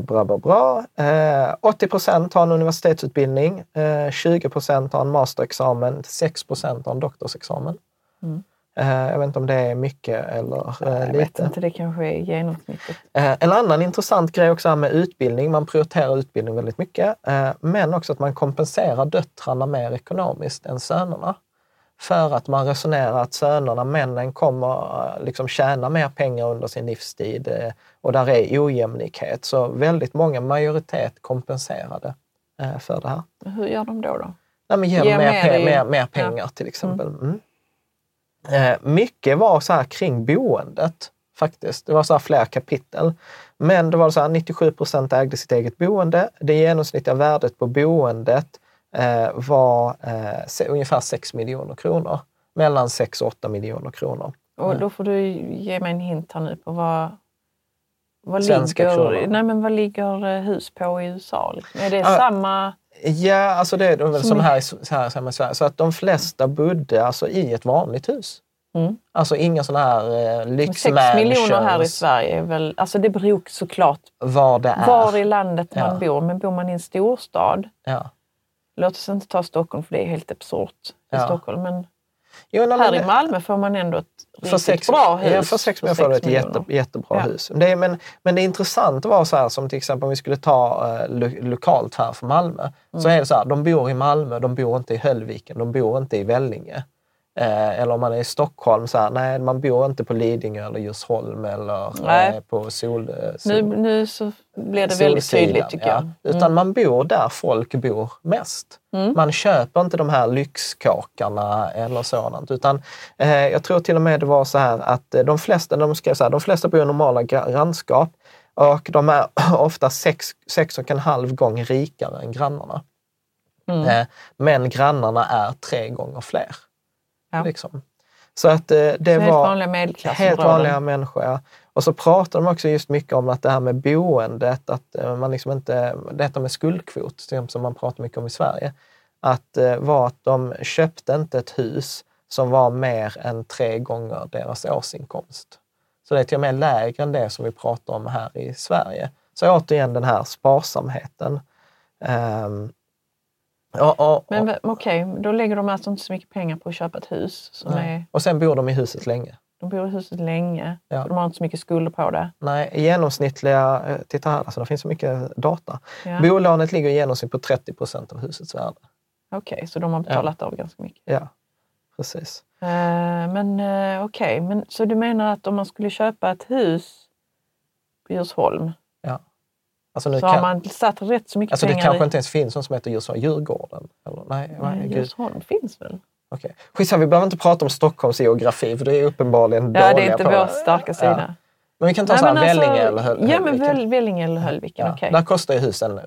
A: bra, bra, bra. Eh, 80 procent har en universitetsutbildning. Eh, 20 procent har en masterexamen. 6 procent har en doktorsexamen. Eh, jag vet inte om det är mycket eller eh,
B: Jag
A: lite.
B: vet inte, det kanske är genomsnittet.
A: Eh, En annan intressant grej också här med utbildning. Man prioriterar utbildning väldigt mycket. eh, Men också att man kompenserar döttrarna mer ekonomiskt än sönerna. För att man resonerar att sönerna, männen, kommer eh, liksom tjäna mer pengar under sin livstid eh, och där är ojämlikhet. Så väldigt många, majoritet, kompenserade eh, för det här.
B: Hur gör de då? då?
A: Nej, men ge
B: Ge
A: mer,
B: mer i-
A: mer, mer pengar till exempel. Mm. Eh, mycket var så här kring boendet faktiskt. Det var så flera kapitel. Men det var så här 97 procent ägde sitt eget boende. Det genomsnittliga värdet på boendet var eh, ungefär 6 miljoner kronor. Mellan 6 och 8 miljoner kronor.
B: Och då får du ge mig en hint här nu på vad, vad,
A: Svenska
B: ligger,
A: kronor.
B: nej, men vad ligger eh, hus på i USA? Liksom? Är det
A: Ja.
B: samma?
A: Ja, alltså det är väl
B: Som
A: som här, i- här, så här med Sverige. Så att de flesta bodde alltså i ett vanligt hus.
B: Mm.
A: Alltså inga sådana här eh, lyxmansions.
B: miljoner här i Sverige är väl... Alltså det beror såklart
A: Var det är.
B: var i landet man
A: Ja.
B: bor. Men bor man i en storstad,
A: Ja.
B: Låt oss inte ta Stockholm för det är helt absurt i
A: Ja.
B: Stockholm. Men
A: Jo, nej,
B: här
A: men-
B: i Malmö får man ändå ett riktigt
A: sex,
B: bra hus.
A: Ja, för sex miljoner får du ett jätte, jättebra
B: Ja.
A: hus. Det är, men, men det intressanta var så här som till exempel om vi skulle ta eh, lo, lokalt här för Malmö. Så
B: Mm.
A: är det så här, de bor i Malmö, de bor inte i Höllviken, de bor inte i Vellinge. Eh, eller om man är i Stockholm, så här, nej man bor inte på Lidingö eller Djursholm eller eh, på Sol... Eh,
B: Nu,
A: sol
B: nu så blir det väldigt
A: Solsidan,
B: tydligt tycker
A: ja.
B: jag. Mm.
A: Utan man bor där folk bor mest. Man köper inte de här lyxkåkarna eller sådant. Utan eh, jag tror till och med det var så här att eh, de flesta, de skrev så här, de flesta bor i normala gra- grannskap och de är ofta sex, sex och en halv gång rikare än grannarna.
B: Mm.
A: Eh, men grannarna är tre gånger fler.
B: Ja.
A: Liksom. Så att eh, det
B: helt
A: var
B: vanliga
A: helt vanliga människor. Och så pratar de också just mycket om att det här med boendet, att eh, man liksom inte, detta med skuldkvot, som man pratar mycket om i Sverige, att eh, var att de köpte inte ett hus som var mer än tre gånger deras årsinkomst. Så det är till och med lägre än det som vi pratar om här i Sverige. Så återigen den här sparsamheten. Ehm, och, och,
B: Men okej, då lägger de alltså inte så mycket pengar på att köpa ett hus. Som
A: nej.
B: är,
A: och sen bor de i huset länge.
B: de bor i huset länge,
A: Ja.
B: de har inte så mycket skulder på det.
A: Nej, genomsnittliga, eh, titta här, alltså det finns så mycket data.
B: Ja.
A: Bolånet ligger i genomsnitt på 30 procent av husets värde.
B: Okej, så de har betalat av ganska mycket.
A: Ja, precis.
B: Eh, men uh, okej, men så du menar att om man skulle köpa ett hus på Djursholm
A: Ja. Alltså nu
B: så har
A: kan,
B: man satt rätt så mycket
A: alltså det
B: pengar
A: kanske
B: i...
A: inte ens finns någon som heter Djursholm, Djurgården? Eller, nej, nej,
B: Nej. Djursholm finns väl?
A: Okej. Skitsamma, vi behöver inte prata om Stockholms geografi för det är uppenbarligen
B: Ja,
A: dåliga
B: det är inte vår starka sida.
A: Men vi kan ta
B: Nej,
A: så här
B: men alltså-
A: Vellinge eller Höll-
B: Ja, men
A: Höllviken.
B: Vellinge eller Höllviken,
A: Ja,
B: okej.
A: Där kostar ju husen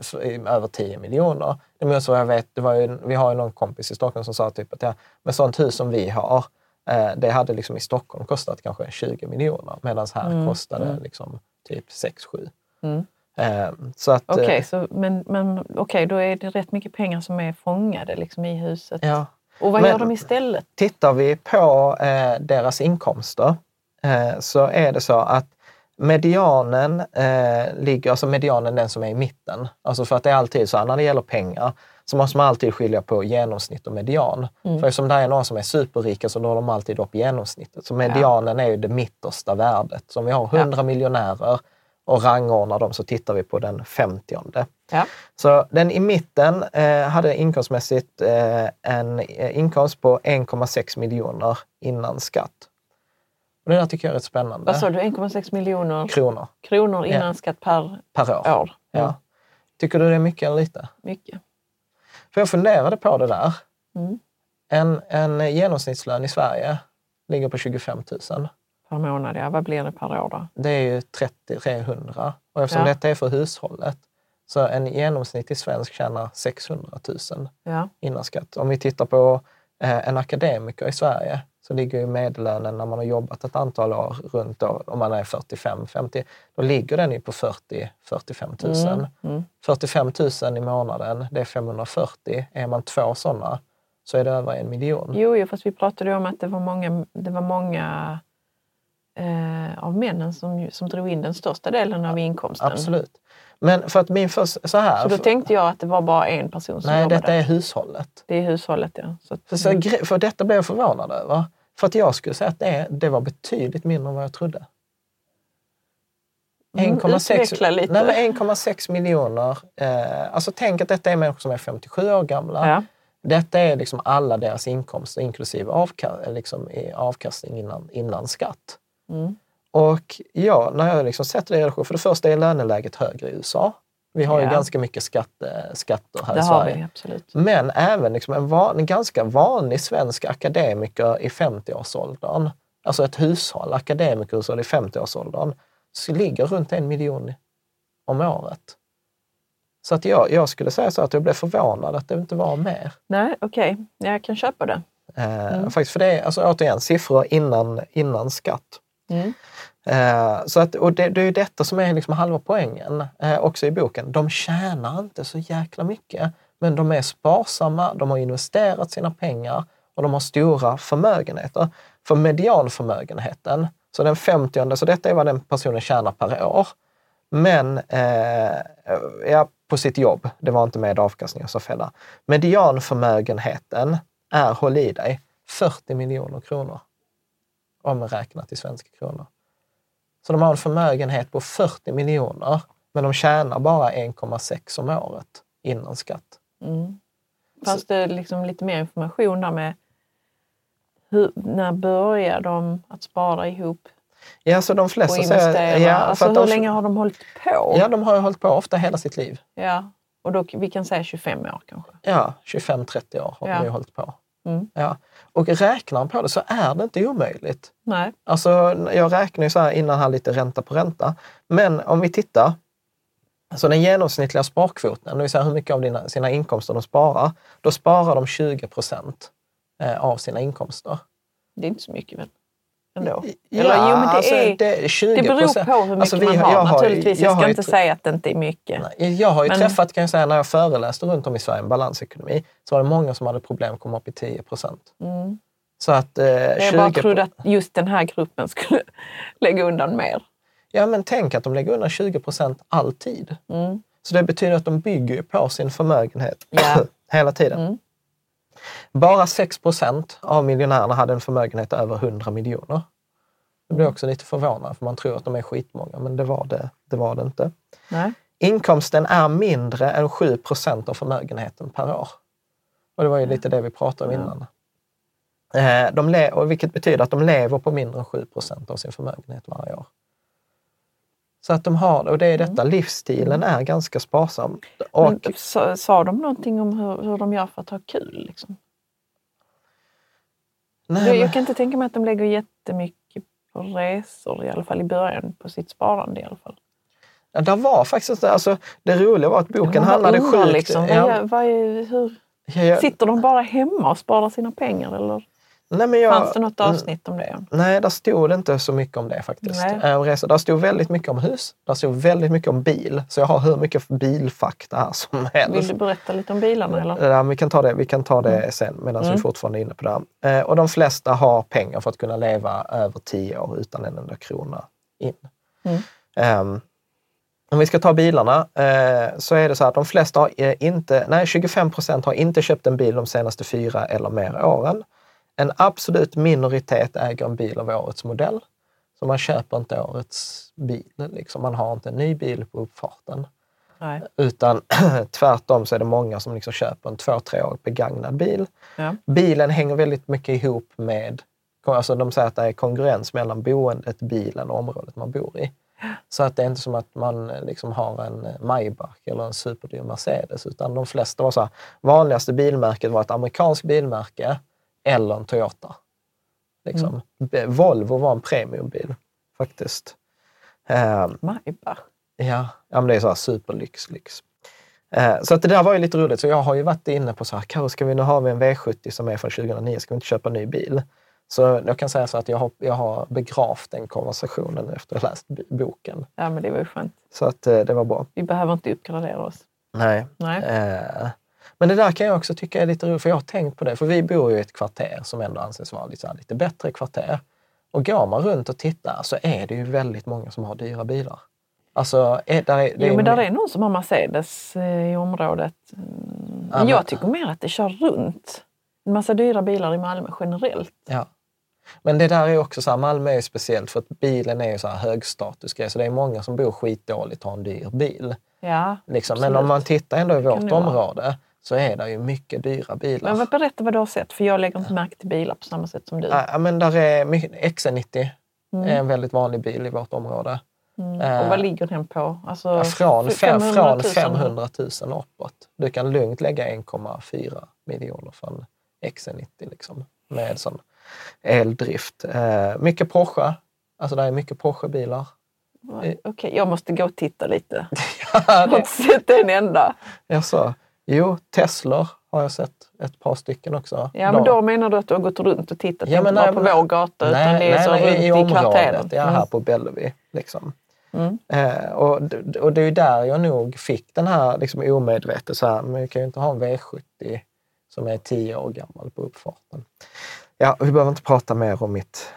A: över 10 miljoner. Det är så jag vet, det var ju, vi har ju någon kompis i Stockholm som sa typ att ja, med sånt hus som vi har, eh, det hade liksom i Stockholm kostat kanske 20 miljoner medan här kostade liksom typ 6-7.
B: Mm.
A: Eh, så att, eh,
B: Okej, så, men, men okej, då är det rätt mycket pengar som är fångade liksom, i huset.
A: ja.
B: Och vad
A: Men-
B: gör de istället?
A: Tittar vi på eh, deras inkomster eh, så är det så att medianen eh, ligger, alltså medianen den som är i mitten. Alltså för att det är alltid så här, när det gäller pengar så måste man alltid skilja på genomsnitt och median. För eftersom det är några som är superrika så når de alltid upp genomsnittet. Så medianen är ju det mittersta värdet. Så om vi har 100 miljonärer och rangordnar dem så tittar vi på den 50
B: Ja.
A: så den i mitten eh, hade inkomstmässigt eh, en eh, inkomst på 1,6 miljoner innan skatt. Och det där tycker jag är rätt spännande.
B: Vad sa du, 1,6 miljoner
A: Kronor
B: kronor innan
A: Ja.
B: skatt per
A: per år.
B: år?
A: Ja. Tycker du det är mycket eller lite?
B: Mycket.
A: För jag funderade på det där.
B: Mm.
A: En, en genomsnittslön i Sverige ligger på 25 000.
B: Per månad, ja. Vad blir det per år då?
A: Det är ju 30 300. Och eftersom
B: Ja.
A: detta är för hushållet så en genomsnittlig svensk tjänar 600 000
B: Ja.
A: innan skatt. Om vi tittar på eh, en akademiker i Sverige så ligger ju medellönen när man har jobbat ett antal år runt, då, om man är 45-50, då ligger den ju på 40-45 000.
B: Mm. Mm.
A: 45 000 i månaden, det är 540. Är man två sådana så är det över en miljon.
B: Jo, jo, fast vi pratade ju om att det var många, det var många eh, av männen som, som drog in den största delen av inkomsten.
A: Absolut. Men för att min först, så här.
B: Så då tänkte jag att det var bara en person som
A: nej, detta är hushållet.
B: Det är hushållet, ja. Så att,
A: För, så, för detta blev jag förvånad över. För att jag skulle säga att det, det var betydligt mindre än vad jag trodde.
B: Mm,
A: 1,6
B: utveckla lite.
A: Nej, men 1,6 miljoner. Eh, alltså tänk att detta är människor som är 57 år gamla.
B: Ja.
A: Detta är liksom alla deras inkomster inklusive avka, liksom avkastning innan, innan skatt.
B: Mm.
A: Och ja, när jag liksom sätter det i relation, för det första är löneläget högre i USA. Vi har ju
B: Ja.
A: ganska mycket skatte, skatter här
B: Det
A: i Sverige.
B: vi absolut.
A: Men även liksom en, van, en ganska vanlig svensk akademiker i 50-årsåldern, alltså ett hushåll, akademikerhushåll i 50-årsåldern, så ligger runt en miljon om året. Så att jag, jag skulle säga så att jag blev förvånad att det inte var mer.
B: Nej, okej. Jag kan köpa det.
A: Eh,
B: Mm.
A: Faktiskt, för det är alltså, återigen siffror innan, innan skatt.
B: Mm.
A: Eh, så att, och det, det är ju detta som är liksom halva poängen eh, också i boken. De tjänar inte så jäkla mycket, men de är sparsamma, de har investerat sina pengar och de har stora förmögenheter. För medianförmögenheten, så den 50 så detta är vad den personen tjänar per år. Men eh, ja, på sitt jobb, det var inte med avkastning, och så fälla. Medianförmögenheten är, håll i dig, 40 miljoner kronor. Omräknat i svenska kronor. Så de har en förmögenhet på 40 miljoner, men de tjänar bara 1,6 om året innan skatt.
B: Mm. Fanns det liksom lite mer information där med hur, när börjar de att spara ihop
A: Ja, så de
B: och
A: flesta
B: investera?
A: ja,
B: alltså, hur
A: de,
B: länge har de hållit på?
A: Ja, de har hållit på ofta hela sitt liv.
B: Ja. Och då, vi kan säga 25 år kanske.
A: Ja, 25-30 år har
B: Ja.
A: de ju hållit på.
B: Mm.
A: Ja. Och räknar man på det så är det inte omöjligt.
B: Nej.
A: Alltså, jag räknar ju så här innan här lite ränta på ränta. Men om vi tittar, så den genomsnittliga sparkvoten, det vill säga hur mycket av dina, sina inkomster de sparar, då sparar de 20 procent eh, av sina inkomster.
B: Det är inte så mycket väl? Ändå.
A: Ja,
B: Eller, jo, men det,
A: alltså,
B: är,
A: det, är 20
B: det beror på hur mycket
A: Alltså, vi
B: man
A: har- jag har
B: Naturligtvis, jag,
A: jag
B: ska inte säga att det inte är mycket.
A: Nej, Jag har ju
B: Men-
A: träffat, kan jag säga, när jag föreläste runt om i Sverige om balansekonomi, så var det många som hade problem att komma upp i 10 procent.
B: Mm.
A: Så att eh,
B: Jag
A: 20
B: bara trodde att just den här gruppen skulle lägga undan mer.
A: Ja, men tänk att de lägger undan 20 procent alltid.
B: Mm.
A: Så det betyder att de bygger på sin förmögenhet
B: Ja.
A: hela tiden.
B: Mm.
A: Bara 6 procent av miljonärerna hade en förmögenhet över 100 miljoner. Det blir också lite förvånad, för man tror att de är skitmånga, men det var det, det, var det inte.
B: Nej.
A: Inkomsten är mindre än 7 procent av förmögenheten per år. Och det var ju lite det vi pratade om innan. Eh, de le- och vilket betyder att de lever på mindre än 7 procent av sin förmögenhet varje år. Så att de har, och det är detta, livsstilen är ganska sparsam. Och,
B: Men, sa, sa de någonting om hur, hur de gör för att ha kul? Liksom?
A: nej,
B: Jag, jag kan inte tänka mig att de lägger jättemycket på resor, i alla fall i början, på sitt sparande i alla fall.
A: Ja, det var faktiskt alltså, det roliga var att boken
B: bara
A: handlade sjukt...
B: Liksom,
A: ja,
B: vad är, hur,
A: ja, ja,
B: sitter de bara hemma och sparar sina pengar? Eller
A: nej, men jag,
B: fanns det något avsnitt om det?
A: Nej, där stod det inte så mycket om det faktiskt.
B: Nej.
A: Eh, resor. Där stod väldigt mycket om hus. Där stod väldigt mycket om bil. Så jag har hur mycket bilfakta här som helst.
B: Vill du berätta lite om bilarna? Eller?
A: Ja, vi kan ta det, vi kan ta det
B: Mm.
A: sen medan
B: Mm.
A: vi fortfarande är inne på det. här. Eh, och de flesta har pengar för att kunna leva över tio år utan en enda krona in.
B: Mm.
A: Ehm, om vi ska ta bilarna eh, så är det så att de flesta har inte, nej 25 procent har inte köpt en bil de senaste fyra eller mer åren. En absolut minoritet äger en bil av årets modell. Så man köper inte årets bil, liksom. man har inte en ny bil på uppfarten.
B: Nej.
A: Utan tvärtom så är det många som liksom köper en två, år begagnad bil.
B: Ja.
A: Bilen hänger väldigt mycket ihop med, alltså de säger att det är konkurrens mellan boendet, bilen och området man bor i. Så att det är inte som att man liksom har en Maybach eller en superdyr Mercedes, utan de flesta var så här, vanligaste bilmärket var ett amerikanskt bilmärke eller en Toyota. Liksom. B- Volvo var en premiumbil faktiskt. Ehm,
B: Maybach.
A: Ja, ja men det är så här superlyx. Lyx. Eh, så att det där var ju lite roligt. Så jag har ju varit inne på så här, ska vi nu ha en V70 som är från 2009, ska vi inte köpa en ny bil? Så jag kan säga så att jag har, jag har begravt den konversationen efter att ha läst boken.
B: Ja, men det var ju skönt.
A: Så att eh, det var bra.
B: Vi behöver inte uppgradera oss.
A: Nej.
B: Nej.
A: Eh, men det där kan jag också tycka är lite roligt, för jag har tänkt på det. För vi bor ju i ett kvarter som ändå anses vara lite, så här, lite bättre kvarter. Och går man runt och tittar så är det ju väldigt många som har dyra bilar. Alltså, är, där är, det
B: Jo, men
A: är-
B: där är någon som har Mercedes eh, i området. Mm,
A: Ja,
B: Men
A: men-
B: jag tycker mer att det kör runt en massa dyra bilar i Malmö generellt.
A: Ja. Men det där är också så här, Malmö är speciellt för att bilen är ju så här högstatusgrej. Så det är många som bor skitdåligt och har en dyr bil.
B: Ja,
A: Liksom. Men om man tittar ändå i vårt område så är det ju mycket dyra bilar.
B: Men berätta vad du har sett, för jag lägger inte märke till bilar på samma sätt som du.
A: Ja, men där är mycket, XC90
B: Mm.
A: är en väldigt vanlig bil i vårt område.
B: Mm.
A: eh,
B: Och vad ligger den på? Alltså,
A: Ja, från,
B: f-
A: fem,
B: 500 000?
A: från 500 000 uppåt. Du kan lugnt lägga 1,4 miljoner för en XC90 liksom, med sån eldrift. Eh, mycket Porsche. Alltså det är mycket Porsche-bilar.
B: Okej, jag måste gå och titta lite. Jag har inte sett en enda.
A: Jag sa, jo, Teslor har jag sett ett par stycken också.
B: Ja, men då menar du att du har gått runt och tittat,
A: Ja,
B: inte
A: men
B: bara
A: nej,
B: på
A: men-
B: vår gata, utan
A: nej,
B: det är
A: nej,
B: så
A: nej,
B: runt
A: i,
B: i,
A: området.
B: kvarteren?
A: Ja,
B: Mm.
A: här på Bellevue. Liksom.
B: Mm.
A: Eh, och, och det är där jag nog fick den här liksom, omedvetet, så här, men vi kan ju inte ha en V70 som är 10 år gammal på uppfarten. Ja, vi behöver inte prata mer om mitt,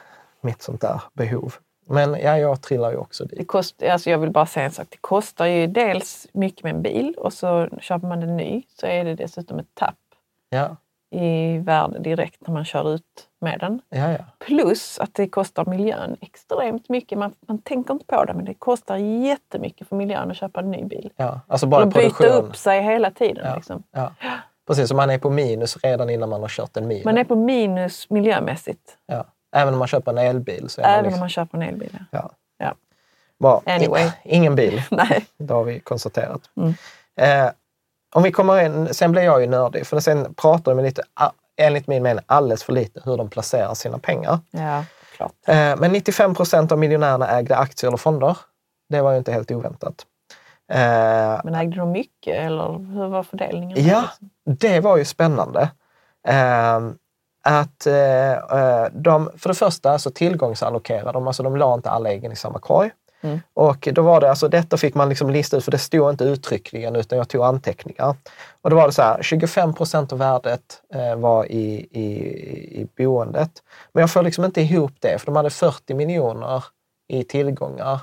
A: mitt sånt där behov. Men ja, jag trillar ju också
B: Det
A: dit.
B: kost, alltså jag vill bara säga en sak. Det kostar ju dels mycket med en bil och så köper man den ny så är det dessutom ett tapp
A: Ja,
B: i värde direkt när man kör ut med den.
A: ja, ja.
B: Plus att det kostar miljön extremt mycket. Man, man tänker inte på det, men det kostar jättemycket för miljön att köpa en ny bil.
A: ja. Alltså bara
B: och byta
A: produktion.
B: upp sig hela tiden.
A: Ja.
B: Liksom.
A: Ja. Precis, som man är på minus redan innan man har kört en mil.
B: Man är på minus miljömässigt,
A: ja. Även om man köper en elbil. Så
B: även
A: man
B: om
A: liksom,
B: man köper en elbil. ja.
A: ja.
B: Ja.
A: Bra.
B: Anyway.
A: Ingen bil.
B: Nej.
A: Det har vi konstaterat.
B: Mm.
A: Eh, om vi kommer in, sen blir jag ju nördig, för sen pratar de lite, enligt min mening, alldeles för lite hur de placerar sina pengar.
B: Ja, klart.
A: Eh, men 95 procent av miljonärerna ägde aktier eller fonder. Det var ju inte helt oväntat. Eh,
B: Men ägde de mycket eller hur var fördelningen?
A: Ja,
B: liksom?
A: det var ju spännande. Att eh, eh, de, för det första så tillgångsallokerade de, alltså de la inte alla äggen i samma korg.
B: Mm.
A: Och då var det, alltså detta fick man liksom lista ut, för det stod inte uttryckligen utan jag tog anteckningar. Och då var det så här, 25 procent av värdet eh, var i, i, i boendet. Men jag får liksom inte ihop det, för de hade 40 miljoner i tillgångar.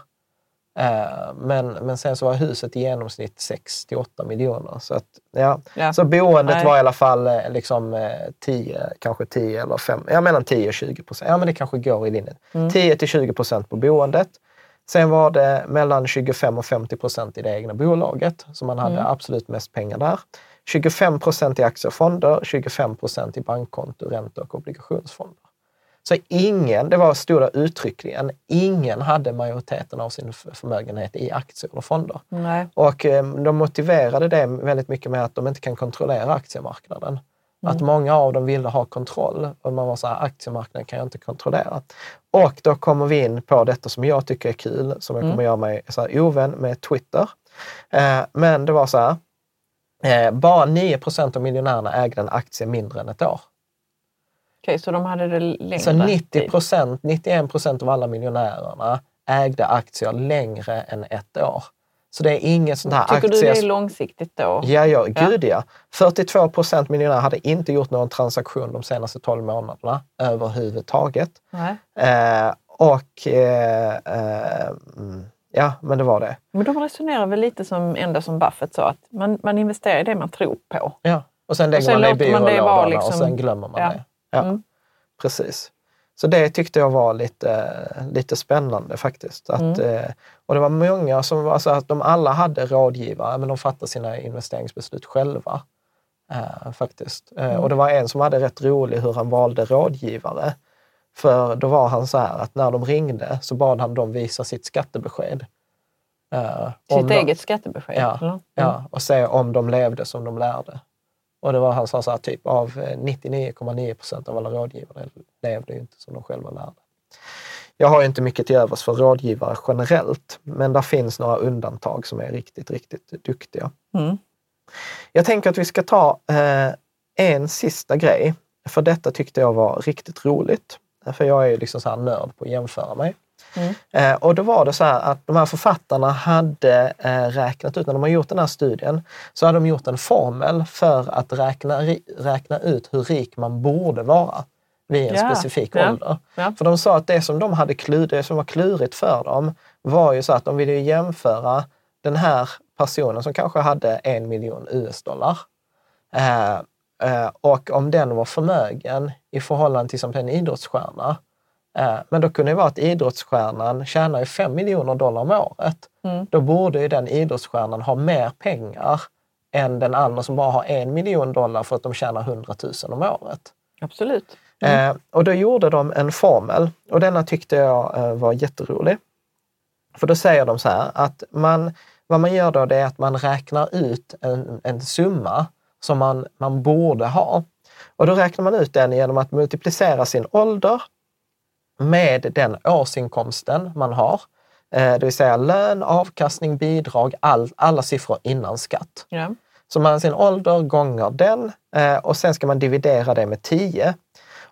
A: Eh, men, men sen så var huset i genomsnitt 6 till 8 miljoner. Så, att, ja.
B: Ja.
A: så boendet
B: Nej.
A: var i alla fall eh, liksom eh, 10, kanske 10 eller 5, ja mellan 10 och 20 procent. Ja men det kanske går i linjen.
B: Mm.
A: 10 till 20 procent på boendet. Sen var det mellan 25 och 50 procent i det egna bolaget, så man hade
B: Mm.
A: absolut mest pengar där. 25 procent i aktier och fonder, 25 procent i bankkonto, ränte och obligationsfonder. Så ingen, det var stora uttryckligen, ingen hade majoriteten av sin förmögenhet i aktier eller fonder.
B: Nej.
A: Och eh, de motiverade det väldigt mycket med att de inte kan kontrollera aktiemarknaden. Att många av dem ville ha kontroll och man var så här, aktiemarknaden kan jag inte kontrollera. Och då kommer vi in på detta som jag tycker är kul, som jag kommer göra mig så här, ovän med Twitter. Eh, men det var så här, eh, bara 9 procent av miljonärerna ägde en aktie mindre än ett år.
B: Okej, så de hade det längre
A: Så 90
B: tid.
A: procent, 91 procent av alla miljonärerna ägde aktier längre än ett år. Så det är inget sånt här
B: Tycker du
A: aktie...
B: det är långsiktigt då?
A: Ja, ja, gud ja. 42 procent miljonärer hade inte gjort någon transaktion de senaste 12 månaderna överhuvudtaget.
B: Nej.
A: Eh, och eh, eh, ja, men det var det.
B: Men de resonerar väl lite som ända som Buffett sa, att man, man investerar i det man tror på.
A: Ja. Och sen lägger
B: sen
A: man det i byrålådorna
B: vara
A: och
B: liksom-
A: sen glömmer man
B: Ja.
A: det. Ja,
B: Mm.
A: precis. Så det tyckte jag var lite, lite spännande faktiskt. Att,
B: Mm.
A: eh, och det var många som, alltså att de alla hade rådgivare, men de fattade sina investeringsbeslut själva. Eh, faktiskt. Eh,
B: Mm.
A: Och det var en som hade rätt rolig hur han valde rådgivare. För då var han så här att när de ringde så bad han dem visa sitt skattebesked. Eh,
B: Sitt
A: de-
B: eget skattebesked?
A: Ja?
B: Mm.
A: Ja, och se om de levde som de lärde. Och det var han sa så här, typ av eh, 99,9 procent av alla rådgivare levde ju inte som de själva lärde. Jag har ju inte mycket till övers för rådgivare generellt, men där finns några undantag som är riktigt, riktigt duktiga.
B: Mm.
A: Jag tänker att vi ska ta eh, en sista grej, för detta tyckte jag var riktigt roligt. För jag är ju liksom så här nörd på att jämföra mig.
B: Mm.
A: Eh, och då var det så här att de här författarna hade eh, räknat ut, när de har gjort den här studien, så hade de gjort en formel för att räkna, räkna ut hur rik man borde vara vid en
B: Ja,
A: specifik
B: ja,
A: ålder.
B: ja.
A: För de sa att det som de hade klur, det som var klurigt för dem var ju så att de ville jämföra den här personen som kanske hade en miljon US-dollar eh, eh, och om den var förmögen i förhållande till exempel en idrottsstjärna Men då kunde det vara att idrottsstjärnan tjänar ju 5 miljoner dollar om året.
B: Mm.
A: Då borde ju den idrottsstjärnan ha mer pengar än den andra som bara har en miljon dollar för att de tjänar 100 000 om året.
B: Absolut.
A: Eh, och då gjorde de en formel och denna tyckte jag eh, var jätterolig. För då säger de så här att man, vad man gör då det är att man räknar ut en, en summa som man, man borde ha. Och då räknar man ut den genom att multiplicera sin ålder med den årsinkomsten man har. Eh, det vill säga lön, avkastning, bidrag, all, alla siffror innan skatt.
B: Ja.
A: Så man sin ålder gånger den eh, och sen ska man dividera det med 10.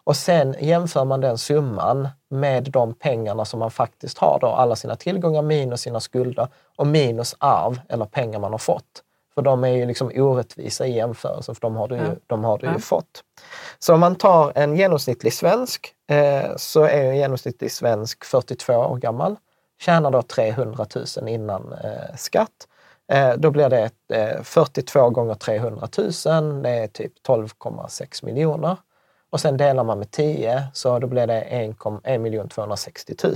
A: Och sen jämför man den summan med de pengarna som man faktiskt har, då, alla sina tillgångar minus sina skulder och minus arv eller pengar man har fått. För de är ju liksom orättvisa i jämförelse, för de har du ju, de har du ju fått. Så om man tar en genomsnittlig svensk, eh, så är en genomsnittlig svensk 42 år gammal, tjänar då 300 000 innan eh, skatt. Eh, då blir det eh, 42 gånger 300 000, det är typ 12,6 miljoner. Och sen delar man med 10, så då blir det 1 260 000.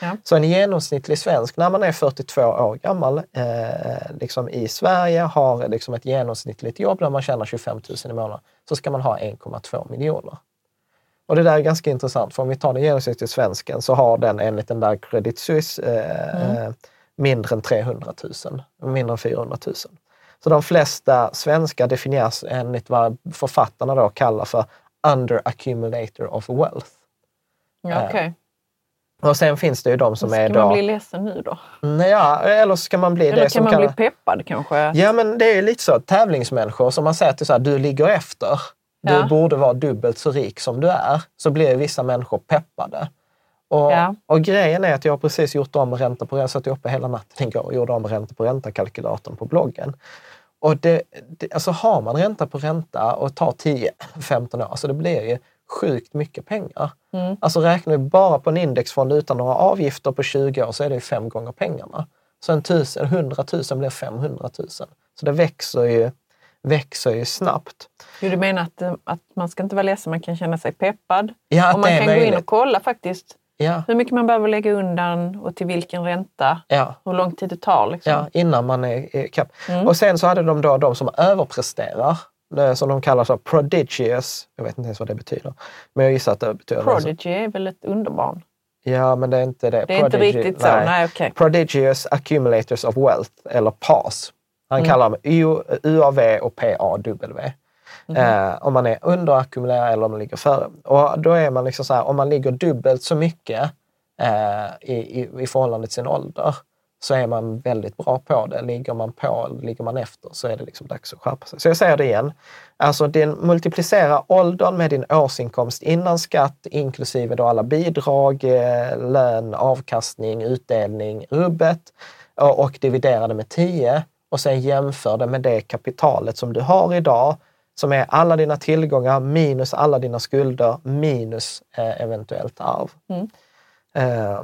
B: Ja.
A: Så en genomsnittlig svensk, när man är 42 år gammal, eh, liksom i Sverige, har liksom ett genomsnittligt jobb där man tjänar 25 000 i månaden, så ska man ha 1,2 miljoner. Och det där är ganska intressant, för om vi tar den genomsnittliga svensken så har den enligt den där Credit Suisse eh, eh, mindre än 300 000, mindre än 400 000. Så de flesta svenskar definieras enligt vad författarna då kallar för under accumulator of wealth.
B: Ja, Okej.
A: Och sen finns det ju de som
B: Ska
A: är
B: man
A: då...
B: bli ledsen nu då?
A: Nej, Ja, eller ska man bli
B: Eller
A: det
B: kan man
A: kallas...
B: bli peppad kanske?
A: Ja, men det är ju lite så. Tävlingsmänniskor som man säger till så här, du ligger efter. Du
B: Ja.
A: borde vara dubbelt så rik som du är. Så blir vissa människor peppade. Och,
B: Ja.
A: och grejen är att jag har precis gjort om ränta på ränta. Satt uppe hela natten igår och gjorde om ränta på ränta-kalkylatorn på bloggen. Och det, det, alltså har man ränta på ränta och tar 10-15 år, alltså det blir ju sjukt mycket pengar.
B: Mm.
A: Alltså räknar vi bara på en indexfond utan några avgifter på 20 år så är det ju fem gånger pengarna. Så en tusen, 100 000 blir 500 000. Så det växer ju, växer ju snabbt.
B: Jo, du menar att, eh, att man ska inte vara ledsen, man kan känna sig peppad?
A: Ja,
B: och man kan gå in
A: möjligt.
B: och kolla faktiskt
A: Ja,
B: hur mycket man behöver lägga undan och till vilken ränta.
A: ja,
B: Hur lång tid det tar. Liksom.
A: ja, innan man är i kapp.
B: Mm.
A: Och sen så hade de då de som överpresterar, som de kallar så prodigious, jag vet inte ens vad det betyder, men jag gissar att det betyder
B: Prodigy är väl ett underbarn?
A: Ja, men det är inte det.
B: Det är inte
A: Prodigy-
B: riktigt så? Nej, okej.
A: Prodigious Accumulators of Wealth, eller PAS. Han
B: Mm.
A: kallar dem U, UAV och PAW.
B: Mhm.
A: Eh, om man är underackumulerad eller om man ligger före. Och då är man liksom så här, om man ligger dubbelt så mycket eh, i, i, i förhållande till sin ålder så är man väldigt bra på det. Ligger man på ligger man efter så är det liksom dags att skärpa sig. Så jag säger det igen. Alltså din, multiplicera åldern med din årsinkomst innan skatt inklusive då alla bidrag, eh, lön, avkastning, utdelning, rubbet och, och dividera det med 10 och sen jämför det med det kapitalet som du har idag som är alla dina tillgångar minus alla dina skulder minus eh, eventuellt arv.
B: Mm.
A: Eh,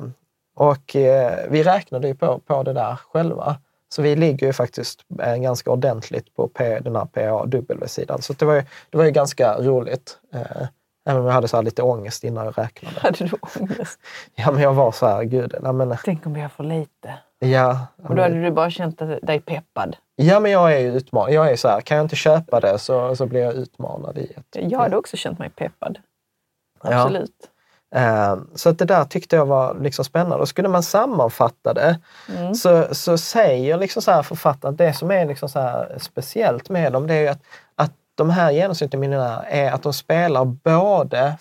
A: och eh, vi räknade ju på, på det där själva. Så vi ligger ju faktiskt eh, ganska ordentligt på P, den här PAW-sidan. Så det var, ju, det var ju ganska roligt. Eh, även om jag hade så lite ångest innan jag räknade.
B: Hade du ångest?
A: Ja, men jag var så här, gud, nej, men,
B: Tänk om har för lite?
A: ja,
B: Och då hade du bara känt att- dig peppad?
A: Ja, men jag är utmanad. Jag är så här, kan jag inte köpa det så, så blir jag utmanad i att...
B: Jag hade också känt mig peppad.
A: Ja.
B: Absolut.
A: Eh, Så att det där tyckte jag var liksom spännande. Och skulle man sammanfatta det
B: Mm.
A: så, så säger liksom så här författaren att det som är liksom så speciellt med dem det är att, att de här genomsnittliga miljonärerna är att de spelar både,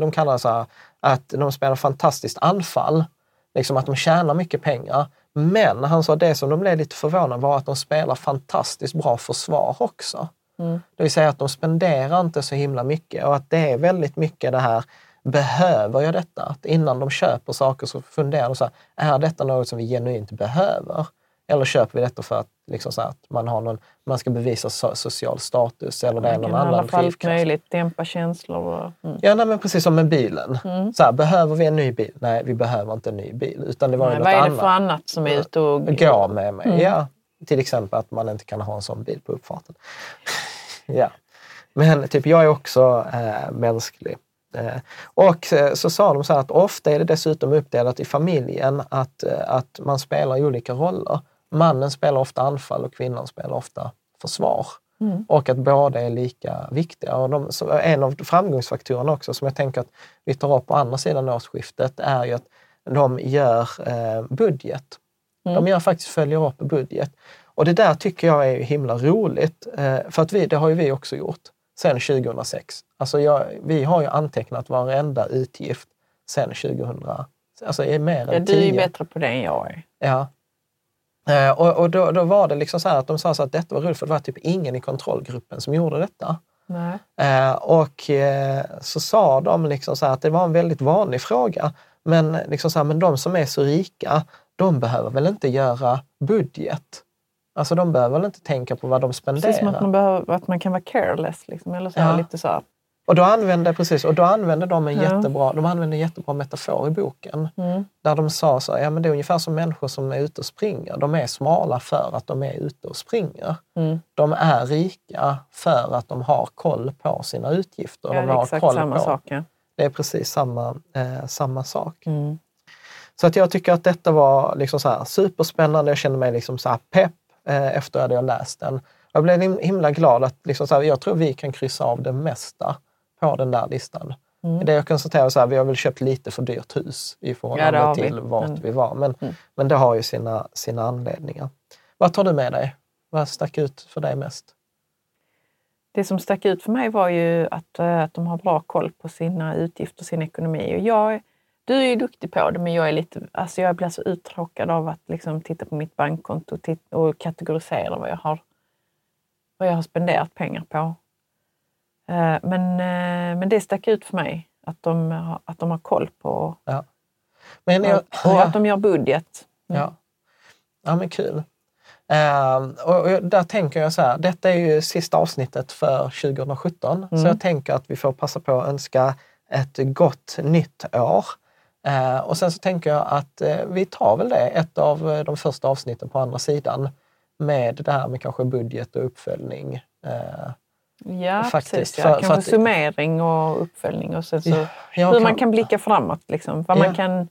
A: de kallar det så här, att de spelar fantastiskt anfall, liksom att de tjänar mycket pengar. Men han sa det som de blev lite förvånade var att de spelar fantastiskt bra försvar också.
B: Mm.
A: Det vill säga att de spenderar inte så himla mycket och att det är väldigt mycket det här, behöver jag detta? Att innan de köper saker så funderar de så här, är detta något som vi genuint behöver? Eller köper vi detta för att, liksom så att man, har någon, man ska bevisa so social status eller det är någon annan drivkraft?
B: möjligt dämpa känslor. Och, mm.
A: Ja, nej, men precis som med bilen.
B: Mm.
A: Så här, behöver vi en ny bil? Nej, vi behöver inte en ny bil. Utan det var
B: Nej,
A: något
B: vad är det
A: annat.
B: för annat som är ute och...
A: Gå med mig.
B: Mm.
A: Ja, till exempel att man inte kan ha en sån bil på uppfarten. ja. Men typ, jag är också eh, mänsklig. Eh, Och eh, så sa de så här att ofta är det dessutom uppdelat i familjen att, att man spelar olika roller. Mannen spelar ofta anfall och kvinnan spelar ofta försvar. Och att båda är lika viktiga. Och de, en av framgångsfaktorerna också som jag tänker att vi tar upp på andra sidan årsskiftet är ju att de gör eh, budget. De gör faktiskt följer upp budget. Och det där tycker jag är himla roligt. Eh, för att vi, det har ju vi också gjort sedan 2006. Alltså jag, vi har ju antecknat varenda utgift sedan 2000. Alltså är mer
B: Ja,
A: än
B: du är ju
A: 10.
B: bättre på det än jag är.
A: Ja. Eh, och och då, då var det liksom så att de sa att detta var roligt för det var typ ingen i kontrollgruppen som gjorde detta. Eh, och eh, så sa de liksom så att det var en väldigt vanlig fråga. Men, liksom så här, men de som är så rika, de behöver väl inte göra budget? Alltså de behöver väl inte tänka på vad de spenderar?
B: Precis som att man, behöver, att man kan vara careless. Liksom, eller så här,
A: Ja.
B: lite så här.
A: Och då använde, precis, och då använde de en
B: Ja.
A: jättebra, de använde en jättebra metafor i boken.
B: Mm.
A: Där de sa så här, ja men det är ungefär som människor som är ute och springer. De är smala för att de är ute och springer.
B: Mm.
A: De är rika för att de har koll på sina utgifter.
B: Ja,
A: de
B: det är
A: har
B: exakt
A: koll
B: samma
A: på,
B: sak. Ja.
A: Det är precis samma, eh, samma sak.
B: Mm.
A: Så att jag tycker att detta var liksom så här superspännande. Jag kände mig liksom så här pepp eh, efter att jag läst den. Jag blev him- himla glad att liksom så här, jag tror vi kan kryssa av det mesta på den där listan.
B: Mm.
A: Det jag konstaterar så här, vi har väl köpt lite för dyrt hus i
B: Ja,
A: förhållande
B: vi.
A: till vart
B: Men-
A: vi var. Men,
B: Mm.
A: men det har ju sina, sina anledningar. Vad tar du med dig? Vad stack ut för dig mest?
B: Det som stack ut för mig var ju att, eh, att de har bra koll på sina utgifter och sin ekonomi. Och jag, du är ju duktig på det, men jag är lite, alltså jag blir så uttråkad av att liksom titta på mitt bankkonto och, och kategorisera vad jag, har, vad jag har spenderat pengar på. Eh, Men, eh, men det stack ut för mig, att de, att de har koll på
A: Men jag,
B: och
A: ja.
B: att de gör budget.
A: Ja, ja men kul. Ehm, och, och där tänker jag så här, detta är ju sista avsnittet för 2017, så
B: Mm.
A: jag tänker att vi får passa på att önska ett gott nytt år. Eh, och sen så tänker jag att eh, vi tar väl det, ett av de första avsnitten på andra sidan, med det här med kanske budget och uppföljning. Eh,
B: Ja,
A: Faktiskt,
B: precis. Ja.
A: för
B: Kanske
A: att-
B: summering och uppföljning och sen så
A: Ja,
B: hur man
A: kan-
B: kan blicka framåt. Liksom. Vad,
A: Ja.
B: man kan,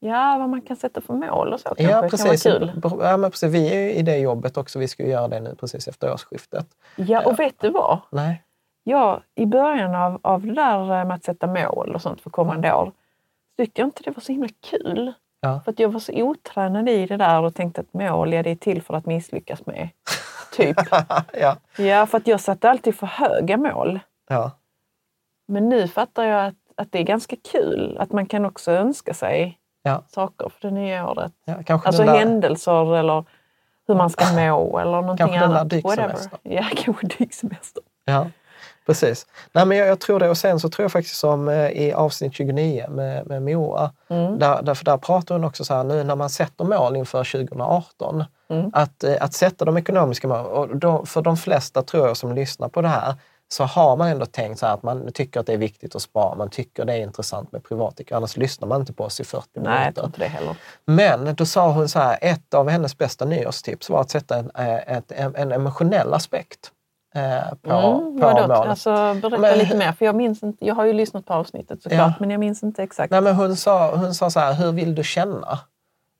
B: ja, vad man kan sätta för mål och så kanske.
A: Ja,
B: kan
A: precis.
B: vara kul.
A: Ja, men precis. Vi är i det jobbet också, vi ska ju göra det nu precis efter årsskiftet.
B: Ja, och vet du vad?
A: Nej.
B: Ja, I början av, av det där med att sätta mål och sånt för kommande år tyckte jag inte det var så himla kul.
A: Ja.
B: För att jag var så otränad i det där och tänkte att mål, ja, det är till för att misslyckas med. Typ.
A: ja,
B: Ja, för att jag satte alltid för höga mål.
A: ja,
B: Men nu fattar jag att, att det är ganska kul att man kan också önska sig
A: Ja.
B: saker för det nya året.
A: ja. Kanske
B: Alltså
A: där,
B: händelser eller hur man ska må eller någonting
A: Kanske den där
B: annat.
A: dyksemestern.
B: Ja, kanske dyksemester.
A: Ja, precis. Nej, men jag, jag tror det. Och sen så tror jag faktiskt som eh, i avsnitt 29 med, med Moa,
B: Mm.
A: där, därför där pratar hon också så här nu när man sätter mål inför 2018,
B: Mm.
A: att, eh, att sätta de ekonomiska målen. Och då, för de flesta tror jag som lyssnar på det här, så har man ändå tänkt så att man tycker att det är viktigt att spara, man tycker det är intressant med privatekonomi, annars lyssnar man inte på oss i 40
B: Nej, jag
A: minuter.
B: tror inte det heller.
A: Men då sa hon så här, ett av hennes bästa nyårstips var att sätta en, eh, ett, en, en emotionell aspekt eh, på,
B: Mm,
A: på
B: vadå?
A: målet.
B: Alltså, berätta
A: Men-
B: lite mer, för jag minns inte. Jag har ju lyssnat på avsnittet såklart,
A: Ja.
B: men jag minns inte exakt.
A: Nej, men hon, sa, hon sa så här, hur vill du känna?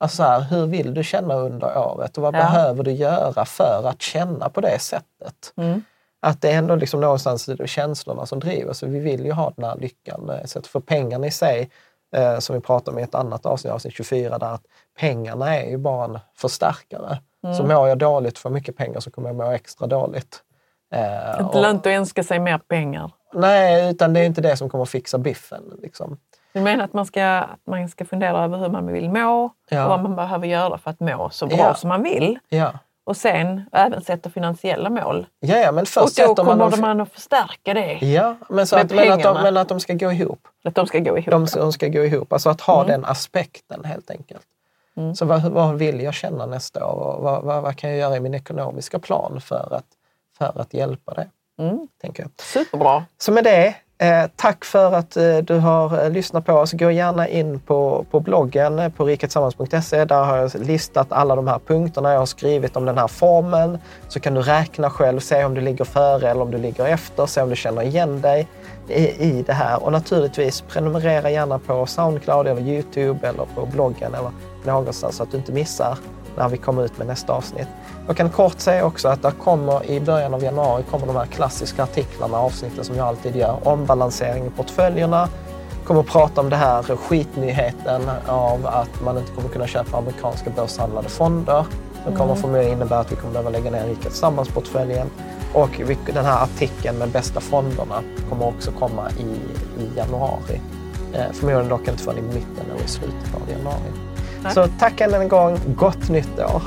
A: Alltså så här, hur vill du känna under året och vad
B: Ja.
A: behöver du göra för att känna på det sättet?
B: Mm.
A: Att det är ändå liksom någonstans det är känslorna som driver. Så vi vill ju ha den här lyckan. eh, Så att för pengarna i sig, eh, som vi pratade om i ett annat avsnitt, avsnitt 24, där att pengarna är ju bara en förstärkare.
B: Mm.
A: Så mår jag dåligt för mycket pengar så kommer jag må extra dåligt. Eh,
B: Inte
A: och-
B: lönt att önska sig mer pengar.
A: nej, utan det är inte det som kommer fixa biffen. Liksom.
B: Du menar att man ska, att man ska fundera över hur man vill må
A: Ja.
B: och vad man behöver göra för att må så bra
A: Ja.
B: som man vill.
A: Ja.
B: Och sen även sätta finansiella mål.
A: Ja, ja, men
B: Och
A: först
B: då
A: sätter man
B: kommer
A: dem...
B: man att förstärka det.
A: Ja, men, så att, men, att de, men att de ska gå ihop.
B: Att de ska gå ihop.
A: De, de ska gå ihop. Alltså att ha
B: Mm.
A: den aspekten helt enkelt.
B: Mm.
A: Så vad, vad vill jag känna nästa år och vad, vad, vad kan jag göra i min ekonomiska plan för att, för att hjälpa det?
B: Mm.
A: Tänker jag.
B: Superbra.
A: Så med det Eh, tack för att eh, du har eh, lyssnat på oss. Gå gärna in på, på bloggen eh, på riketsammans.se. Där har jag listat alla de här punkterna jag har skrivit om den här formeln. Så kan du räkna själv, se om du ligger före eller om du ligger efter, se om du känner igen dig i, i det här. Och naturligtvis prenumerera gärna på Soundcloud eller Youtube eller på bloggen eller någonstans så att du inte missar när vi kommer ut med nästa avsnitt. Jag kan kort säga också att det kommer i början av januari kommer de här klassiska artiklarna, avsnitten som jag alltid gör. Ombalansering i portföljerna. Kommer att prata om det här skitnyheten av att man inte kommer kunna köpa amerikanska börshandlade fonder. Det kommer förmodligen innebära att vi kommer behöva lägga ner Rika Tillsammans-portföljen. Och den här artikeln med bästa fonderna kommer också komma i, i januari. Eh, förmodligen dock inte förrän i mitten eller i slutet av januari. Så tack än en gång. Gott nytt år!